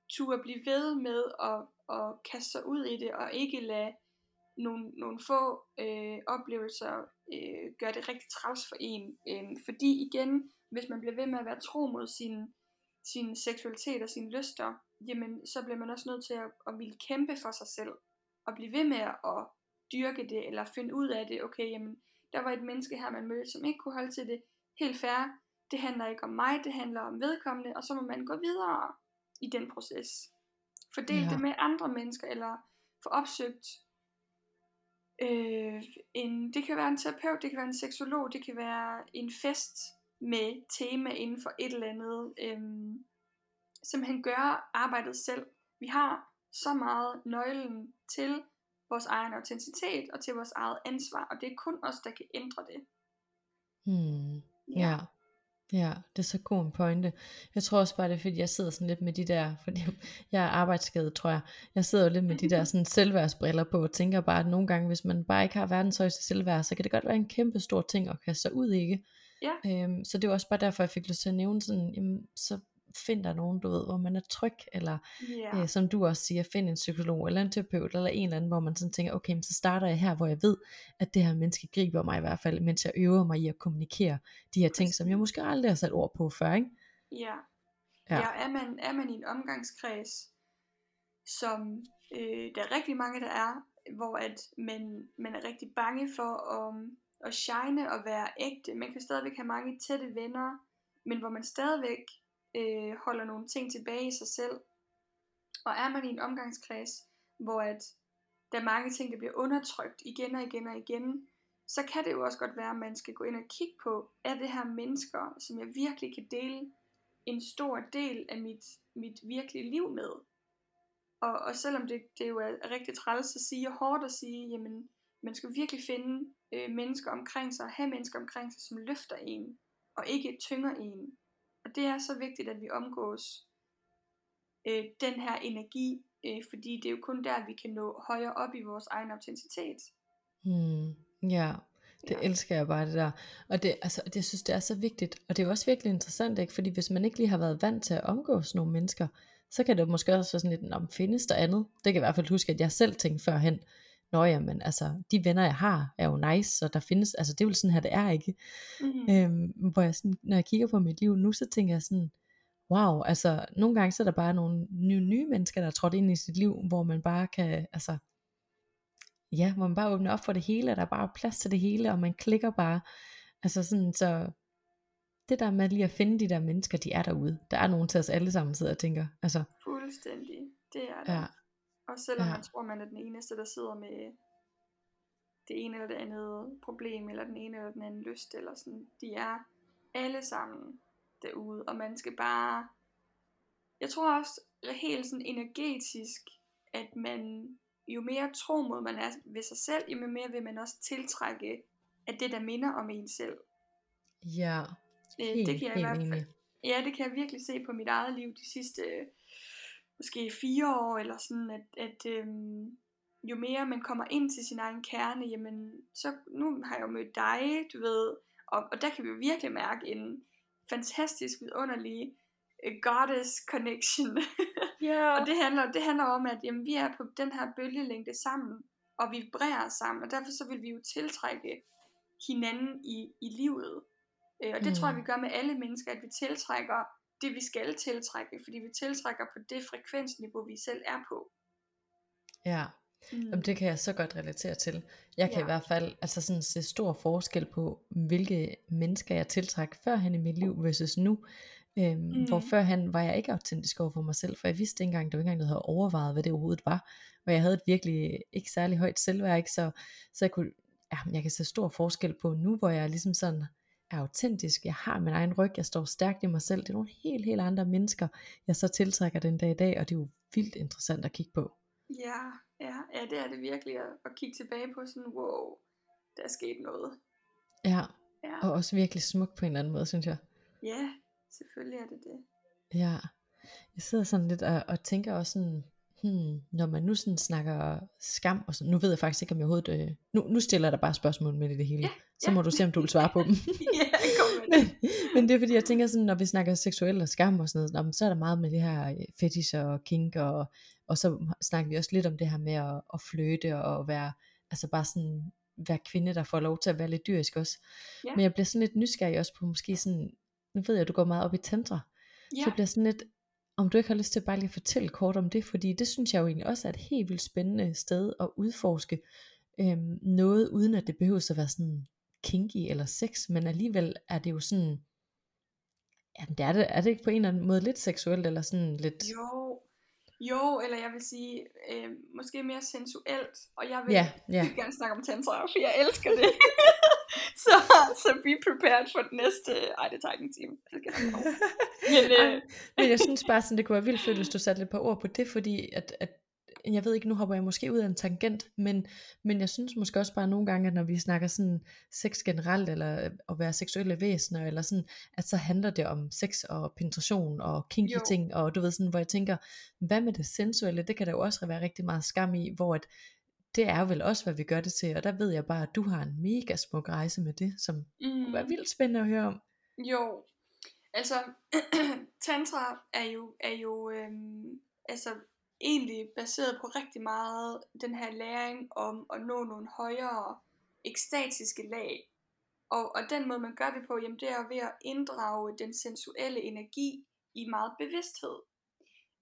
turde blive ved med at, at kaste sig ud i det, og ikke lade nogle, nogle få øh, oplevelser øh, gøre det rigtig træls for en. Øhm, fordi igen, hvis man bliver ved med at være tro mod sin, sin seksualitet og sine lyster, jamen så bliver man også nødt til at, at ville kæmpe for sig selv, og blive ved med at dyrke det, eller finde ud af det, okay, jamen der var et menneske her, man mødte, som ikke kunne holde til det. Helt fair, det handler ikke om mig, det handler om vedkommende, og så må man gå videre i den proces. Fordel Ja. det med andre mennesker, eller få opsøgt øh, en, det kan være en terapeut, det kan være en seksolog, det kan være en fest med tema inden for et eller andet. Øh, simpelthen gøre arbejdet selv. Vi har så meget nøglen til vores egen autenticitet og til vores eget ansvar, og det er kun os, der kan ændre det. Hmm. Ja. Ja, det er så god en pointe. Jeg tror også bare, det er fordi, jeg sidder sådan lidt med de der, fordi jeg er arbejdsskadet, tror jeg. Jeg sidder jo lidt med de der sådan selvværdsbriller på, og tænker bare, at nogle gange, hvis man bare ikke har verdens højeste selvværd, så kan det godt være en kæmpe stor ting at kaste sig ud ikke? Ja. Øhm, så det er også bare derfor, jeg fik lyst til at nævne sådan, jamen, så find der nogen, du ved, hvor man er tryg, eller Ja, øh, som du også siger, find en psykolog, eller en terapeut, eller en eller anden, hvor man sådan tænker, okay, men så starter jeg her, hvor jeg ved, at det her menneske griber mig i hvert fald, mens jeg øver mig i at kommunikere de her ting, som jeg måske aldrig har sat ord på før, ikke? ja. Ja. ja. ja er, man, er man i en omgangskreds, som øh, der er rigtig mange, der er, hvor at man, man er rigtig bange for at, at shine og være ægte. Man kan stadigvæk have mange tætte venner, men hvor man stadigvæk øh, holder nogle ting tilbage i sig selv. Og er man i en omgangskreds, hvor at der er mange ting, der bliver undertrykt igen og igen og igen, så kan det jo også godt være, at man skal gå ind og kigge på, er det her mennesker, som jeg virkelig kan dele en stor del af mit, mit virkelige liv med. Og, og selvom det, det jo er rigtig træls at sige, og hårdt at sige, jamen, man skal virkelig finde øh, mennesker omkring sig, have mennesker omkring sig, som løfter en, og ikke tynger en. Og det er så vigtigt, at vi omgås øh, den her energi, øh, fordi det er jo kun der, vi kan nå højere op i vores egen autenticitet. Hmm. Ja, det Ja. elsker jeg bare det der. Og det, altså, det jeg synes, det er så vigtigt. Og det er jo også virkelig interessant, ikke? Fordi hvis man ikke lige har været vant til at omgås nogle mennesker, så kan det måske også være sådan lidt, om findes der andet? Det kan jeg i hvert fald huske, at jeg selv tænkte førhen, Nå jamen, altså, de venner jeg har, er jo nice, så der findes, altså det er jo sådan her, det er, ikke? Mm-hmm. Øhm, hvor jeg sådan, når jeg kigger på mit liv nu, så tænker jeg sådan, wow, altså nogle gange så er der bare nogle nye, nye mennesker, der er trådt ind i sit liv, hvor man bare kan, altså, ja, hvor man bare åbner op for det hele, og der er bare plads til det hele, og man klikker bare, altså sådan, så det der med lige at finde de der mennesker, de er derude, der er nogen til os alle sammen, sidder og tænker, altså, Fuldstændig. Det er det. ja, Og selvom Ja. man tror, man er den eneste, der sidder med det ene eller det andet problem, eller den ene eller den anden lyst, eller sådan, de er alle sammen derude, og man skal bare, jeg tror også helt sådan energetisk, at man, jo mere tro mod man er ved sig selv, jo mere vil man også tiltrække af det, der minder om en selv. Ja, Øh, helt, det kan jeg i helt hvert fald, ja, det kan jeg virkelig se på mit eget liv de sidste øh, måske fire år, eller sådan, at, at øhm, jo mere man kommer ind til sin egen kerne, jamen, så nu har jeg jo mødt dig, du ved, og, og der kan vi jo virkelig mærke en fantastisk, vidunderlig øh, goddess connection. Ja. og det handler, det handler om, at jamen, vi er på den her bølgelængde sammen, og vi vibrerer sammen, og derfor så vil vi jo tiltrække hinanden i, i livet. Øh, og det mm. tror jeg, vi gør med alle mennesker, at vi tiltrækker det, vi skal tiltrække, fordi vi tiltrækker på det frekvensniveau, vi selv er på. ja. Mm. Jamen, det kan jeg så godt relatere til. Jeg kan Ja. i hvert fald altså sådan se stor forskel på, hvilke mennesker jeg tiltræk førhen i mit liv versus nu. Øhm, mm. Hvor førhen var jeg ikke autentisk over for mig selv, for jeg vidste ikke engang, der var ikke engang, der havde overvejet, hvad det overhovedet var. Og jeg havde et virkelig ikke særlig højt selvværd, ikke? Så, så jeg kunne, ja, jeg kan se stor forskel på nu, hvor jeg ligesom sådan er autentisk, jeg har min egen ryg, jeg står stærkt i mig selv. Det er nogle helt, helt andre mennesker, jeg så tiltrækker den dag i dag, og det er jo vildt interessant at kigge på. Ja, ja, ja, det er det virkelig at, at kigge tilbage på sådan, wow, der er sket noget. Ja, Ja, og også virkelig smukt på en eller anden måde, synes jeg. ja selvfølgelig er det det. Ja, jeg sidder sådan lidt og, og tænker også sådan, hmm, når man nu sådan snakker skam og sådan, nu ved jeg faktisk ikke om jeg overhovedet, øh, nu, nu stiller jeg dig bare spørgsmål med i det hele, Ja, så ja. må du se om du vil svare på dem. ja, kom med det. men, men det er fordi jeg tænker sådan, når vi snakker seksuel og skam og sådan noget, så er der meget med det her øh, fetish og kink, og, og så snakker vi også lidt om det her med at, at fløte og være, altså bare sådan, være kvinde, der får lov til at være lidt dyrisk også. Ja. Men jeg bliver sådan lidt nysgerrig også på måske sådan, nu ved jeg, at du går meget op i tantra, Ja, så bliver sådan lidt, om du ikke har lyst til bare lige at fortælle kort om det, fordi det synes jeg jo egentlig også er et helt vildt spændende sted at udforske øhm, noget, uden at det behøver at være sådan kinky eller sex, men alligevel er det jo sådan, jamen det er det, er det ikke på en eller anden måde lidt seksuelt, eller sådan lidt, jo, jo, eller jeg vil sige, øh, måske mere sensuelt, og jeg vil ja, ja, gerne snakke om tantra, for jeg elsker det. så, så be prepared for den næste, ej det tager ikke en time. Det. Men, øh, men jeg synes bare sådan, det kunne være vildt fedt, hvis du satte lidt par ord på det, fordi at, at jeg ved ikke, nu hopper jeg måske ud af en tangent, men, men jeg synes måske også bare nogle gange, at når vi snakker sådan sex generelt, eller øh, at være seksuelle væsener, eller sådan, at så handler det om sex og penetration og kinky Jo. ting, og du ved sådan, hvor jeg tænker, hvad med det sensuelle, det kan der jo også være rigtig meget skam i, hvor at, det er jo vel også, hvad vi gør det til, og der ved jeg bare, at du har en mega smuk rejse med det, som kunne være mm, vildt spændende at høre om. Jo, altså tantra er jo, er jo øhm, altså egentlig baseret på rigtig meget den her læring om at nå nogle højere ekstatiske lag. Og, og den måde man gør det på, jamen det er ved at inddrage den sensuelle energi i meget bevidsthed.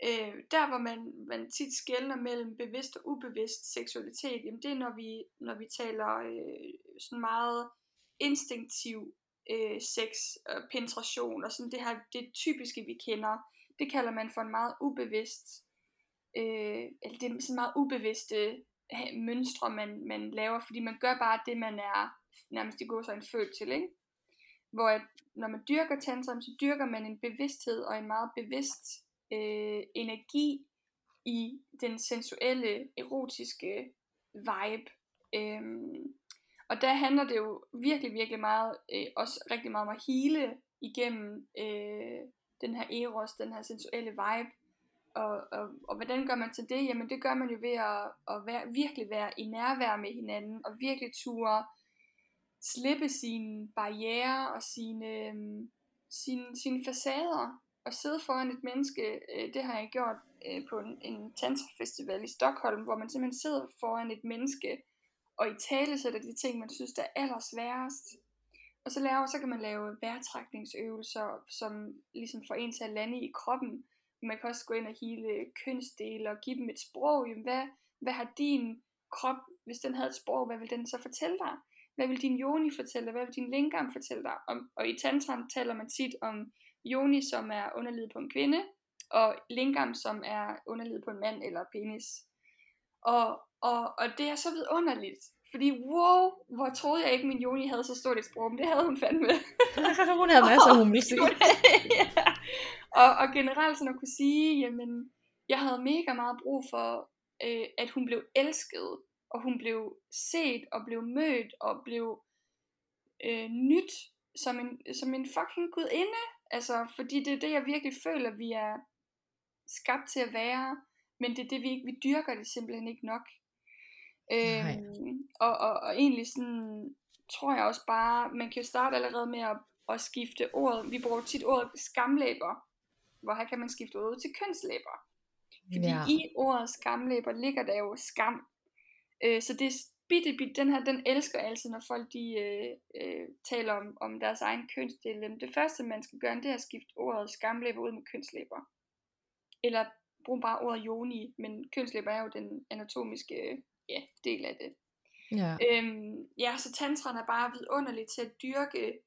Øh, der hvor man, man tit skældner mellem bevidst og ubevidst seksualitet, jamen det er når vi, når vi taler øh, sådan meget instinktiv øh, sex og penetration og sådan det her, det typiske vi kender, det kalder man for en meget ubevidst, øh, eller det er sådan meget ubevidste øh, mønstre, man, man laver, fordi man gør bare det, man er nærmest i går så en født til, ikke? Hvor at, når man dyrker tantra, så dyrker man en bevidsthed og en meget bevidst øh, energi i den sensuelle, erotiske vibe. Øhm, og der handler det jo virkelig, virkelig meget, øh, også rigtig meget om at hele igennem øh, den her eros, den her sensuelle vibe. Og, og, og hvordan gør man til det? Jamen det gør man jo ved at, at være, virkelig være i nærvær med hinanden, og virkelig ture slippe sine barriere og sine, øhm, sine, sine facader, at sidde foran et menneske, øh, det har jeg gjort øh, på en, en tantrafestival i Stockholm, hvor man simpelthen sidder foran et menneske, og i tale sætter de ting, man synes, der er allersværest. Og så, laver, så kan man lave vejrtrækningsøvelser, som ligesom får en til at lande i kroppen. Man kan også gå ind og hele kønsdele og give dem et sprog. Jamen, hvad, hvad har din krop, hvis den havde et sprog, hvad vil den så fortælle dig? Hvad vil din yoni fortælle dig? Hvad vil din lingam fortælle dig? Og, og i tantran taler man tit om yoni, som er underlivet på en kvinde, og lingam, som er underlivet på en mand eller penis. Og, og, og det er så vidunderligt, fordi wow, hvor troede jeg ikke, min Joni havde så stort et sprog, men det havde hun fandme. hun havde masser af humle ja. og, og generelt sådan at kunne sige, jamen, jeg havde mega meget brug for, øh, at hun blev elsket, og hun blev set, og blev mødt, og blev øh, nyt som en, som en fucking gudinde. Altså, fordi det er det, jeg virkelig føler, vi er skabt til at være. Men det er det, vi ikke, vi dyrker det simpelthen ikke nok. Øhm, og, og, og egentlig sådan, tror jeg også bare, man kan jo starte allerede med at, at skifte ordet. Vi bruger tit ordet skamlæber, hvor her kan man skifte ordet til kønslæber. Fordi ja. i ordet skamlæber ligger der jo skam. Øh, så det bitte, bitte, den her, den elsker altid, når folk de øh, øh, taler om, om deres egen kønsdel. Det første, man skal gøre, det er at skifte ordet skamlæber ud med kønslæber. Eller brug bare ordet joni, men kønslæber er jo den anatomiske ja, del af det. Ja. Øhm, ja, så tantran er bare vidunderligt til at dyrke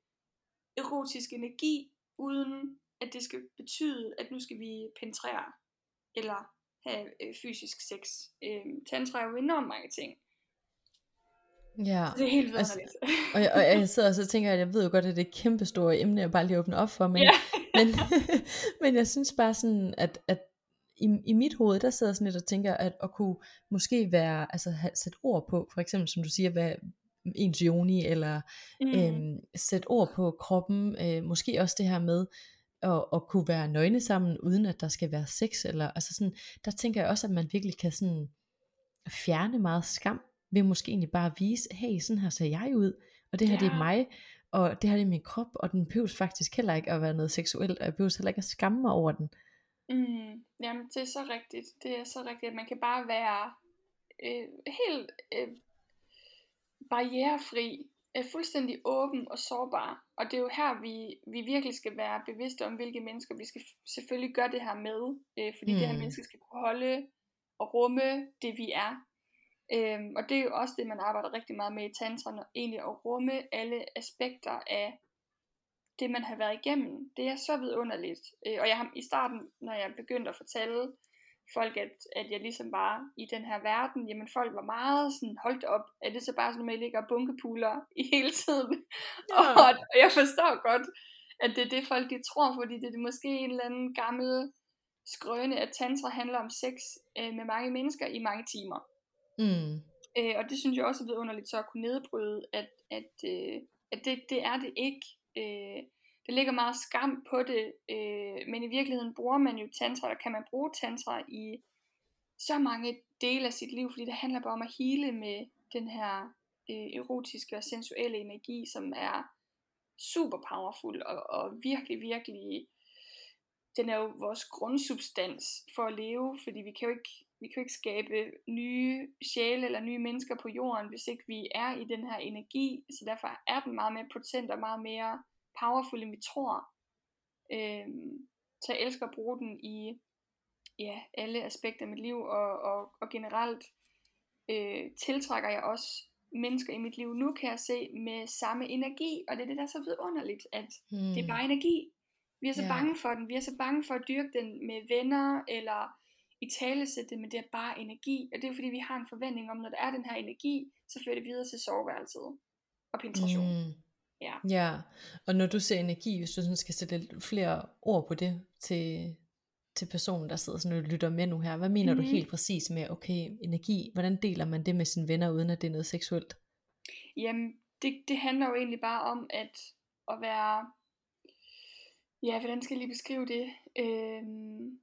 erotisk energi, uden at det skal betyde, at nu skal vi penetrere, eller have øh, fysisk sex. Øhm, tantra er jo enormt mange ting. Ja. Det er helt altså, og, jeg, og jeg sidder og så tænker, at jeg ved jo godt, at det er et kæmpe store emne, jeg bare lige åbner op for, men, yeah. men, men jeg synes bare sådan, at, at i, i mit hoved, der sidder sådan lidt og tænker, at at kunne måske være, altså have, sætte ord på, for eksempel som du siger, hvad ens joni, eller mm. øhm, sætte ord på kroppen, øh, måske også det her med, at, at kunne være nøgne sammen, uden at der skal være sex, eller altså sådan, der tænker jeg også, at man virkelig kan sådan fjerne meget skam, ved måske egentlig bare vise, hey, sådan her ser jeg ud, og det her ja. det er mig, og det her det er min krop, og den behøves faktisk heller ikke at være noget seksuelt, og jeg behøves heller ikke at skamme mig over den. Mm, jamen, det er så rigtigt. Det er så rigtigt, at man kan bare være øh, helt øh, barrierefri, øh, fuldstændig åben og sårbar. Og det er jo her, vi, vi virkelig skal være bevidste om, hvilke mennesker vi skal selvfølgelig gøre det her med. Øh, fordi mm. det her mm. mennesker skal kunne holde og rumme det, vi er. Øhm, og det er jo også det, man arbejder rigtig meget med i tantra, egentlig at rumme alle aspekter af det, man har været igennem. Det er så vidunderligt. Øh, og jeg har i starten, når jeg begyndte at fortælle folk, at, at jeg ligesom var i den her verden, jamen folk var meget sådan, holdt op, er det så bare sådan, at jeg ligger bunkepuler i hele tiden? Ja. og, og jeg forstår godt, at det er det folk de tror, fordi det er måske en eller anden gammel skrøne, at tantra handler om sex øh, med mange mennesker i mange timer. Mm. Øh, og det synes jeg også er vidunderligt så at kunne nedbryde, at, at, øh, at det, det er det ikke. Øh, der ligger meget skam på det, øh, men i virkeligheden bruger man jo tantra, der kan man bruge tantra i så mange dele af sit liv, fordi det handler bare om at hele med den her øh, erotiske og sensuelle energi, som er super powerful og, og virkelig, virkelig, den er jo vores grundsubstans for at leve, fordi vi kan jo ikke, vi kan jo ikke skabe nye sjæle eller nye mennesker på jorden, hvis ikke vi er i den her energi, så derfor er den meget mere potent og meget mere powerful, end vi tror. Øhm, så jeg elsker at bruge den i ja, alle aspekter af mit liv, og, og, og generelt øh, tiltrækker jeg også mennesker i mit liv nu, kan jeg se, med samme energi, og det er det, der er så vidunderligt, at hmm. det er bare energi. Vi er så yeah. bange for den, vi er så bange for at dyrke den med venner, eller i talesætte det, men det er bare energi, og det er fordi, vi har en forventning om, når der er den her energi, så fører det videre til soveværelset og penetration. Mm. Ja. ja, og når du ser energi, hvis du sådan skal sætte lidt flere ord på det til, til personen, der sidder sådan og lytter med nu her, hvad mener mm-hmm. du mhm. helt præcis med, okay, energi, hvordan deler man det med sine venner, uden at det er noget seksuelt? Jamen, det, det handler jo egentlig bare om at, at være, ja, hvordan skal jeg lige beskrive det? Øhm,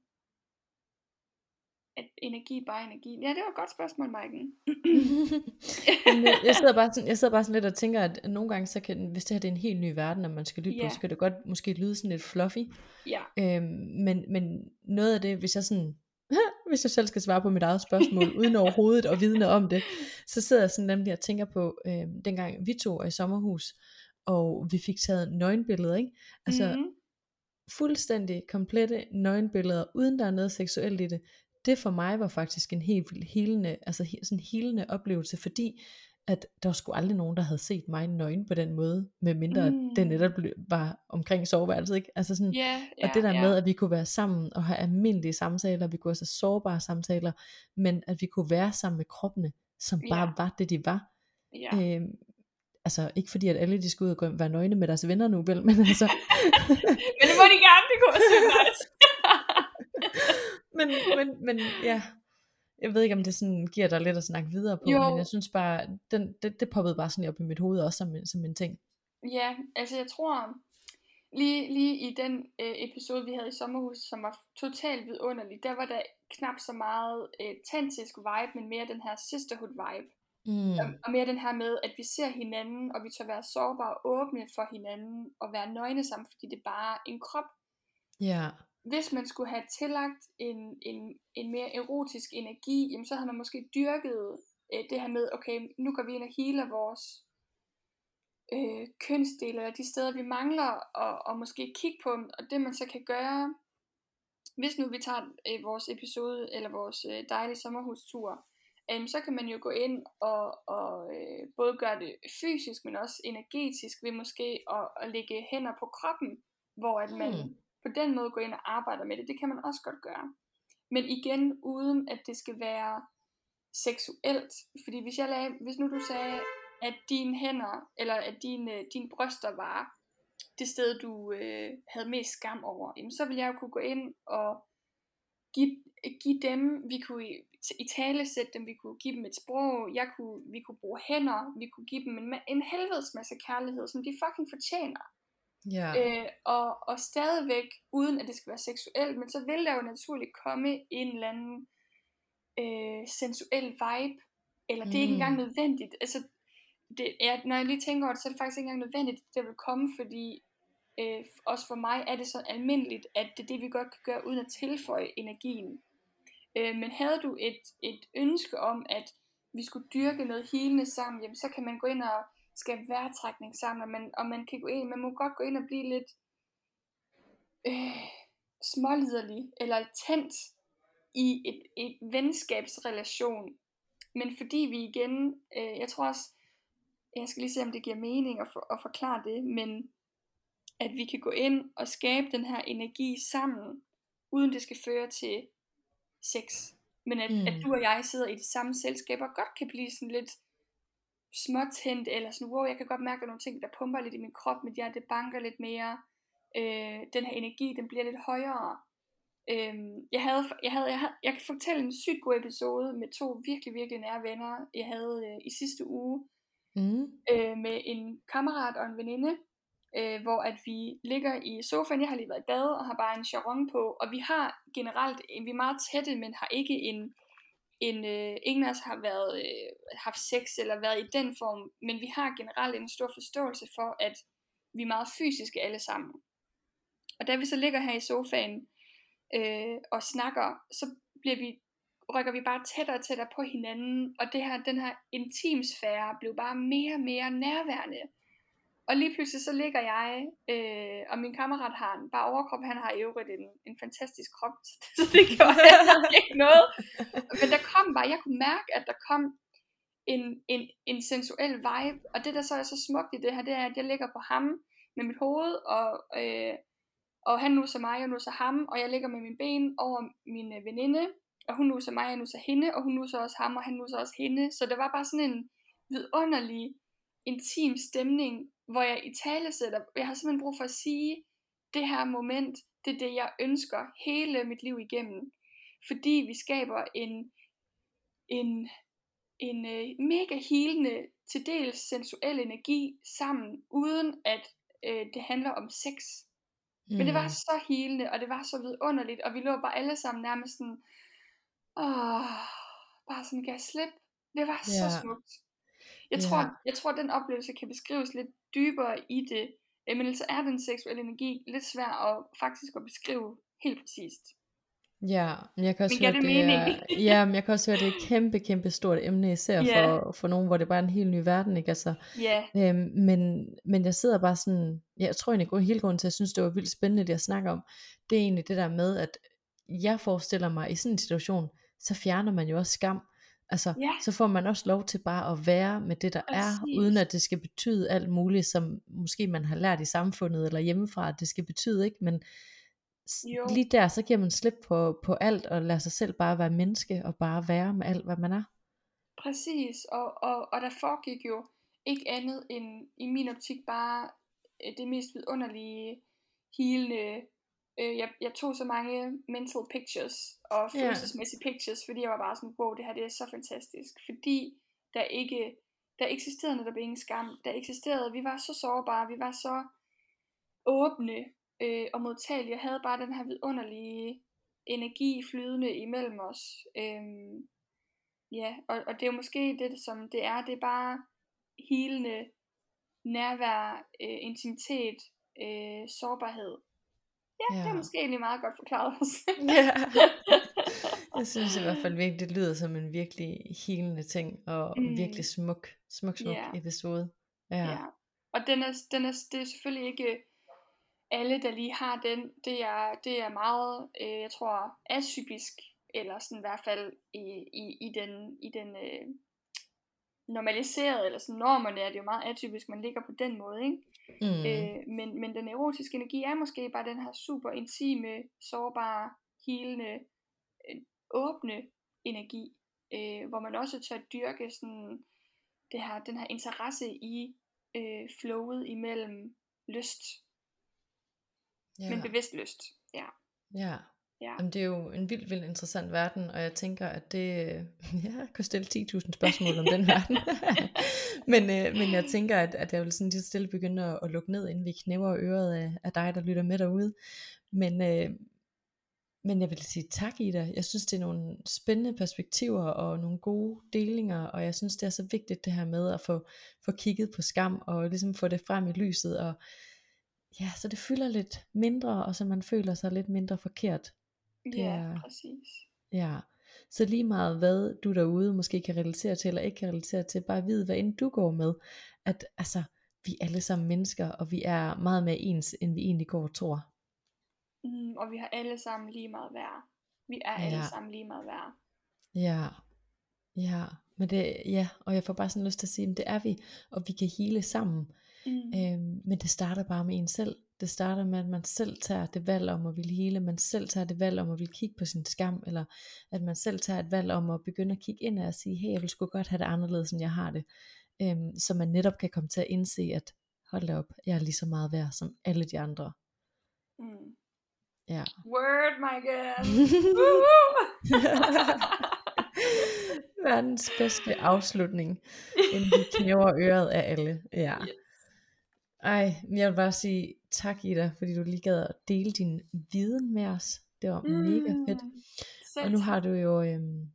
at energi bare energi? Ja, det var et godt spørgsmål, Maiken. jeg, sidder bare sådan, jeg sidder bare sådan lidt og tænker, at nogle gange, så kan, hvis det her det er en helt ny verden, og man skal lytte yeah. på, så kan det godt måske lyde sådan lidt fluffy. Ja. Øhm, men, men noget af det, hvis jeg sådan, hvis jeg selv skal svare på mit eget spørgsmål, uden overhovedet at vidne om det, så sidder jeg sådan nemlig og tænker på, øh, dengang vi to var i sommerhus, og vi fik taget nøgenbilleder, ikke? Altså, mm-hmm. fuldstændig komplette nøgenbilleder, uden der er noget seksuelt i det det for mig var faktisk en helt helende, altså sådan helende oplevelse, fordi at der var sgu aldrig nogen, der havde set mig nøgen på den måde, med mindre mm. det netop var omkring soveværelset, ikke? Altså sådan, yeah, yeah, og det der yeah. med, at vi kunne være sammen og have almindelige samtaler, vi kunne have så sårbare samtaler, men at vi kunne være sammen med kroppene, som bare yeah. var det, de var. Yeah. Øhm, altså ikke fordi, at alle de skulle ud og være nøgne med deres venner nu, vel, men altså... men det må de gerne, det kunne være nice men, men, men ja, jeg ved ikke om det sådan giver dig lidt at snakke videre på, jo. men jeg synes bare, den, det, det poppede bare sådan op i mit hoved også som, som en ting. Ja, altså jeg tror, lige, lige i den øh, episode, vi havde i sommerhus, som var totalt vidunderlig, der var der knap så meget øh, tantisk vibe, men mere den her sisterhood vibe. Mm. Og, og mere den her med, at vi ser hinanden, og vi tør være sårbare og åbne for hinanden, og være nøgne sammen, fordi det er bare en krop. Ja. Hvis man skulle have tillagt en, en, en mere erotisk energi, jamen så havde man måske dyrket øh, det her med, okay, nu går vi ind og healer vores øh, kønsdele, eller de steder, vi mangler, og, og måske kigge på dem, og det man så kan gøre, hvis nu vi tager øh, vores episode, eller vores øh, dejlige sommerhustur, øh, så kan man jo gå ind og, og øh, både gøre det fysisk, men også energetisk, ved måske at, at lægge hænder på kroppen, hvor at man Hmm på den måde går ind og arbejder med det. Det kan man også godt gøre. Men igen, uden at det skal være seksuelt. Fordi hvis, jeg lagde, hvis nu du sagde, at dine hænder, eller at dine, øh, dine bryster var det sted, du øh, havde mest skam over, jamen, så ville jeg jo kunne gå ind og give, give dem, vi kunne i, tale sætte dem, vi kunne give dem et sprog, jeg kunne, vi kunne bruge hænder, vi kunne give dem en, en helvedes masse kærlighed, som de fucking fortjener. Ja. Øh, og, og stadigvæk, uden at det skal være seksuelt, men så vil der jo naturligt komme en eller anden øh, sensuel vibe, eller det er ikke Mm. engang nødvendigt. Altså, det er, når jeg lige tænker over det, så er det faktisk ikke engang nødvendigt, at det vil komme, fordi øh, også for mig er det så almindeligt, at det er det, vi godt kan gøre, uden at tilføje energien. Øh, men havde du et, et ønske om, at vi skulle dyrke noget helende sammen, jamen, så kan man gå ind og skabe vejrtrækning sammen, og man, og man kan gå ind, man må godt gå ind og blive lidt øh, småliderlig, eller tændt i et, et venskabsrelation. Men fordi vi igen, øh, jeg tror også, jeg skal lige se, om det giver mening at, for, at forklare det, men at vi kan gå ind og skabe den her energi sammen, uden det skal føre til sex. Men at, mm. at du og jeg sidder i det samme selskab, og godt kan blive sådan lidt småtændt, eller sådan, wow, jeg kan godt mærke, at der er nogle ting, der pumper lidt i min krop, mit hjerte banker lidt mere, øh, den her energi, den bliver lidt højere. Øhm, jeg, havde, jeg, havde, jeg, havde, jeg kan fortælle en sygt god episode med to virkelig, virkelig nære venner, jeg havde øh, i sidste uge, Mm. øh, med en kammerat og en veninde, øh, hvor at vi ligger i sofaen, jeg har lige været i bad og har bare en charon på, og vi har generelt, vi er meget tætte, men har ikke en, en øh, ingen af os har været, øh, haft sex eller været i den form, men vi har generelt en stor forståelse for, at vi er meget fysiske alle sammen. Og da vi så ligger her i sofaen øh, og snakker, så bliver vi rykker vi bare tættere og tættere på hinanden, og det her, den her intimsfære blev bare mere og mere nærværende. Og lige pludselig så ligger jeg, øh, og min kammerat har en bare overkrop, han har i øvrigt en, en fantastisk krop, så det gjorde heller ikke noget. Men der kom bare, jeg kunne mærke, at der kom en, en, en sensuel vibe, og det der så er så smukt i det her, det er, at jeg ligger på ham med mit hoved, og, øh, og han nusser mig, og nusser ham, og jeg ligger med mine ben over min øh, veninde, og hun nusser mig, og jeg nusser hende, og hun nusser også ham, og han nusser også hende. Så det var bare sådan en vidunderlig, intim stemning, hvor jeg i tale sætter, jeg har simpelthen brug for at sige, det her moment, det er det, jeg ønsker hele mit liv igennem. Fordi vi skaber en, en, en øh, mega healende, til dels sensuel energi sammen, uden at øh, det handler om sex. Men det var Mm. så healende, og det var så vidunderligt, og vi lå bare alle sammen nærmest sådan, åh, bare sådan gav slip. Det var så Ja. smukt. Jeg Ja. tror, jeg tror, den oplevelse kan beskrives lidt dybere i det, øh, men ellers er den seksuelle energi lidt svær at faktisk at beskrive helt præcist. Ja, men jeg kan også Men høre, det det er, ja, men jeg kan også høre, det er et kæmpe, kæmpe stort emne, især Ja. for, for nogen, hvor det bare er en helt ny verden, ikke? Altså, Ja, øhm, men, men jeg sidder bare sådan, jeg tror egentlig, at hele grunden til, at jeg synes, det var vildt spændende, det jeg snakker om, det er egentlig det der med, at jeg forestiller mig, i sådan en situation, så fjerner man jo også skam. Altså, Ja. så får man også lov til bare at være med det, der er, Præcis. uden at det skal betyde alt muligt, som måske man har lært i samfundet, eller hjemmefra, at det skal betyde, ikke? Men Jo. lige der, så giver man slip på, på alt, og lader sig selv bare være menneske, og bare være med alt, hvad man er. præcis. Og, og, og der foregik jo ikke andet end i min optik bare øh, det mest vidunderlige, healende. Øh, jeg, jeg tog så mange mental pictures og følelsesmæssige pictures, fordi jeg var bare sådan, wow, det her det er så fantastisk. Fordi der ikke der eksisterede netop ingen skam. Der eksisterede, vi var så sårbare, vi var så åbne øh, og modtagelige, og havde bare den her vidunderlige energi flydende imellem os. Øhm, ja, og, og det er jo måske det, som det er. Det er bare helende nærvær, øh, intimitet, øh, sårbarhed. Ja, ja, det er måske egentlig meget godt forklaret også. ja. Jeg synes i hvert fald virkelig, det lyder som en virkelig helende ting, og mm. virkelig smuk, smuk, smuk yeah. episode. Ja. ja. Og den er, den er, det er selvfølgelig ikke alle, der lige har den. Det er, det er meget, øh, jeg tror, atypisk, eller sådan i hvert fald i, i, i den, i den øh, normaliseret, eller sådan normerne er det jo meget atypisk, man ligger på den måde, ikke? Mm. Øh, men, men den erotiske energi er måske bare den her super intime, sårbare, helende, øh, åbne energi, øh, hvor man også tør dyrke sådan det her, den her interesse i øh, flowet imellem lyst, ja. men bevidst lyst. Ja. Ja. Ja. Jamen, det er jo en vildt, vildt interessant verden, og jeg tænker, at det, ja, jeg kan stille 10.000 spørgsmål om den verden. men, øh, men jeg tænker, at, at jeg vil sådan lige stille begynde at, at lukke ned, inden vi knæver øret af, af dig, der lytter med derude. Men, øh, men jeg vil sige tak, Ida. Jeg synes, det er nogle spændende perspektiver og nogle gode delinger, og jeg synes, det er så vigtigt det her med at få, få kigget på skam, og ligesom få det frem i lyset, og ja, så det fylder lidt mindre, og så man føler sig lidt mindre forkert ja, er, præcis. Ja, så lige meget hvad du derude måske kan relatere til, eller ikke kan relatere til, bare vide, hvad end du går med, at altså, vi er alle sammen mennesker, og vi er meget mere ens, end vi egentlig går og tror. Mm, og vi har alle sammen lige meget værd. Vi er ja. alle sammen lige meget værd. Ja, ja, men det, ja, og jeg får bare sådan lyst til at sige, at det er vi, og vi kan hele sammen. Mm. Øhm, men det starter bare med en selv. Det starter med, at man selv tager det valg om at ville hele, man selv tager det valg om at ville kigge på sin skam, eller at man selv tager et valg om at begynde at kigge ind og sige, hey, jeg vil sgu godt have det anderledes, end jeg har det. Øhm, så man netop kan komme til at indse, at hold da op, jeg er lige så meget værd som alle de andre. Mm. Ja. Word, my god. Verdens bedste afslutning, inden vi knæver øret af alle. Ja. Ej, jeg vil bare sige tak Ida, fordi du lige gad at dele din viden med os. Det var mm, mega fedt. Og nu har du jo øhm,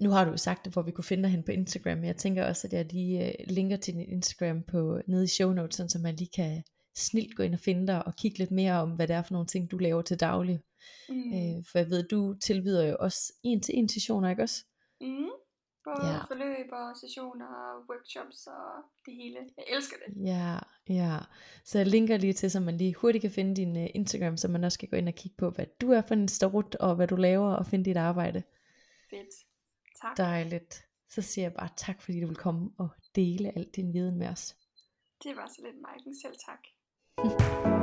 nu har du sagt det, hvor vi kunne finde dig hen på Instagram, men jeg tænker også, at jeg lige øh, linker til din Instagram på, nede i show notes, så man lige kan snilt gå ind og finde dig og kigge lidt mere om, hvad det er for nogle ting, du laver til daglig. Mm. Øh, for jeg ved, du tilbyder jo også en til en sessioner, ikke også? Mm. Både ja. forløb og sessioner og workshops og det hele. Jeg elsker det. Ja, ja. Så jeg linker lige til, så man lige hurtigt kan finde din uh, Instagram, så man også kan gå ind og kigge på, hvad du er for en starut, og hvad du laver, og finde dit arbejde. Fedt. Tak. Dejligt. Så siger jeg bare tak, fordi du vil komme og dele al din viden med os. Det var så lidt mig. Selv tak.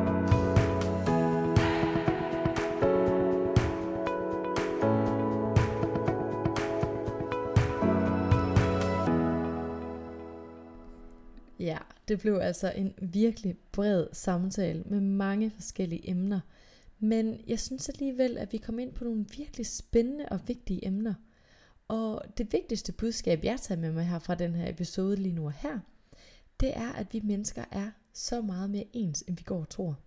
Ja, det blev altså en virkelig bred samtale med mange forskellige emner. Men jeg synes alligevel, at vi kom ind på nogle virkelig spændende og vigtige emner. Og det vigtigste budskab, jeg tager med mig her fra den her episode lige nu og her, det er, at vi mennesker er så meget mere ens, end vi går og tror.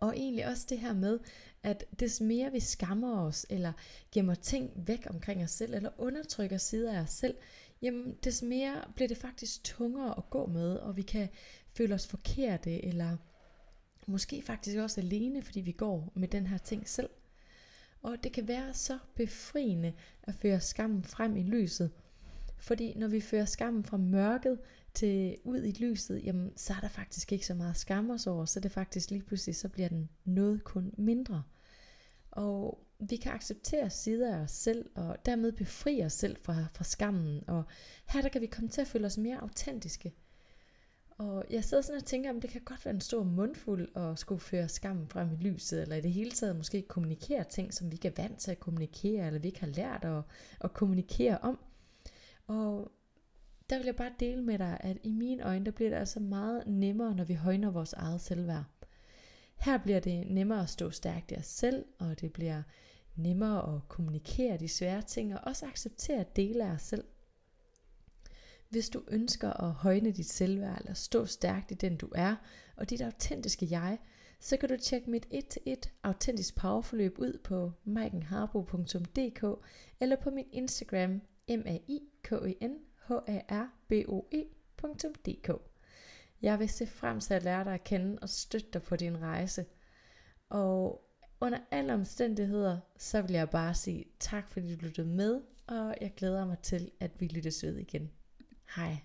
Og egentlig også det her med, at des mere vi skammer os, eller gemmer ting væk omkring os selv, eller undertrykker sider af os selv, jamen des mere bliver det faktisk tungere at gå med, og vi kan føle os forkerte, eller måske faktisk også alene, fordi vi går med den her ting selv. Og det kan være så befriende at føre skammen frem i lyset, fordi når vi fører skammen fra mørket til ud i lyset, jamen så er der faktisk ikke så meget skam os over, så det faktisk lige pludselig, så bliver den noget kun mindre. Og vi kan acceptere sider af os selv, og dermed befri os selv fra, fra skammen. Og her der kan vi komme til at føle os mere autentiske. Og jeg sidder sådan og tænker, om det kan godt være en stor mundfuld at skulle føre skammen frem i lyset, eller i det hele taget måske kommunikere ting, som vi ikke er vant til at kommunikere, eller vi ikke har lært at, at kommunikere om. Og der vil jeg bare dele med dig, at i mine øjne, der bliver det altså meget nemmere, når vi højner vores eget selvværd. Her bliver det nemmere at stå stærkt i os selv, og det bliver nemmere at kommunikere de svære ting, og også acceptere dele af os selv. Hvis du ønsker at højne dit selvværd eller stå stærkt i den du er, og dit autentiske jeg, så kan du tjekke mit 1-1 autentisk powerforløb ud på maikenharbo.dk eller på min Instagram m a i k e n h a r b o e.dk. Jeg vil se frem til at lære dig at kende og støtte dig på din rejse. Og under alle omstændigheder, så vil jeg bare sige tak fordi du lyttede med, og jeg glæder mig til, at vi lyttes ved igen. Hej.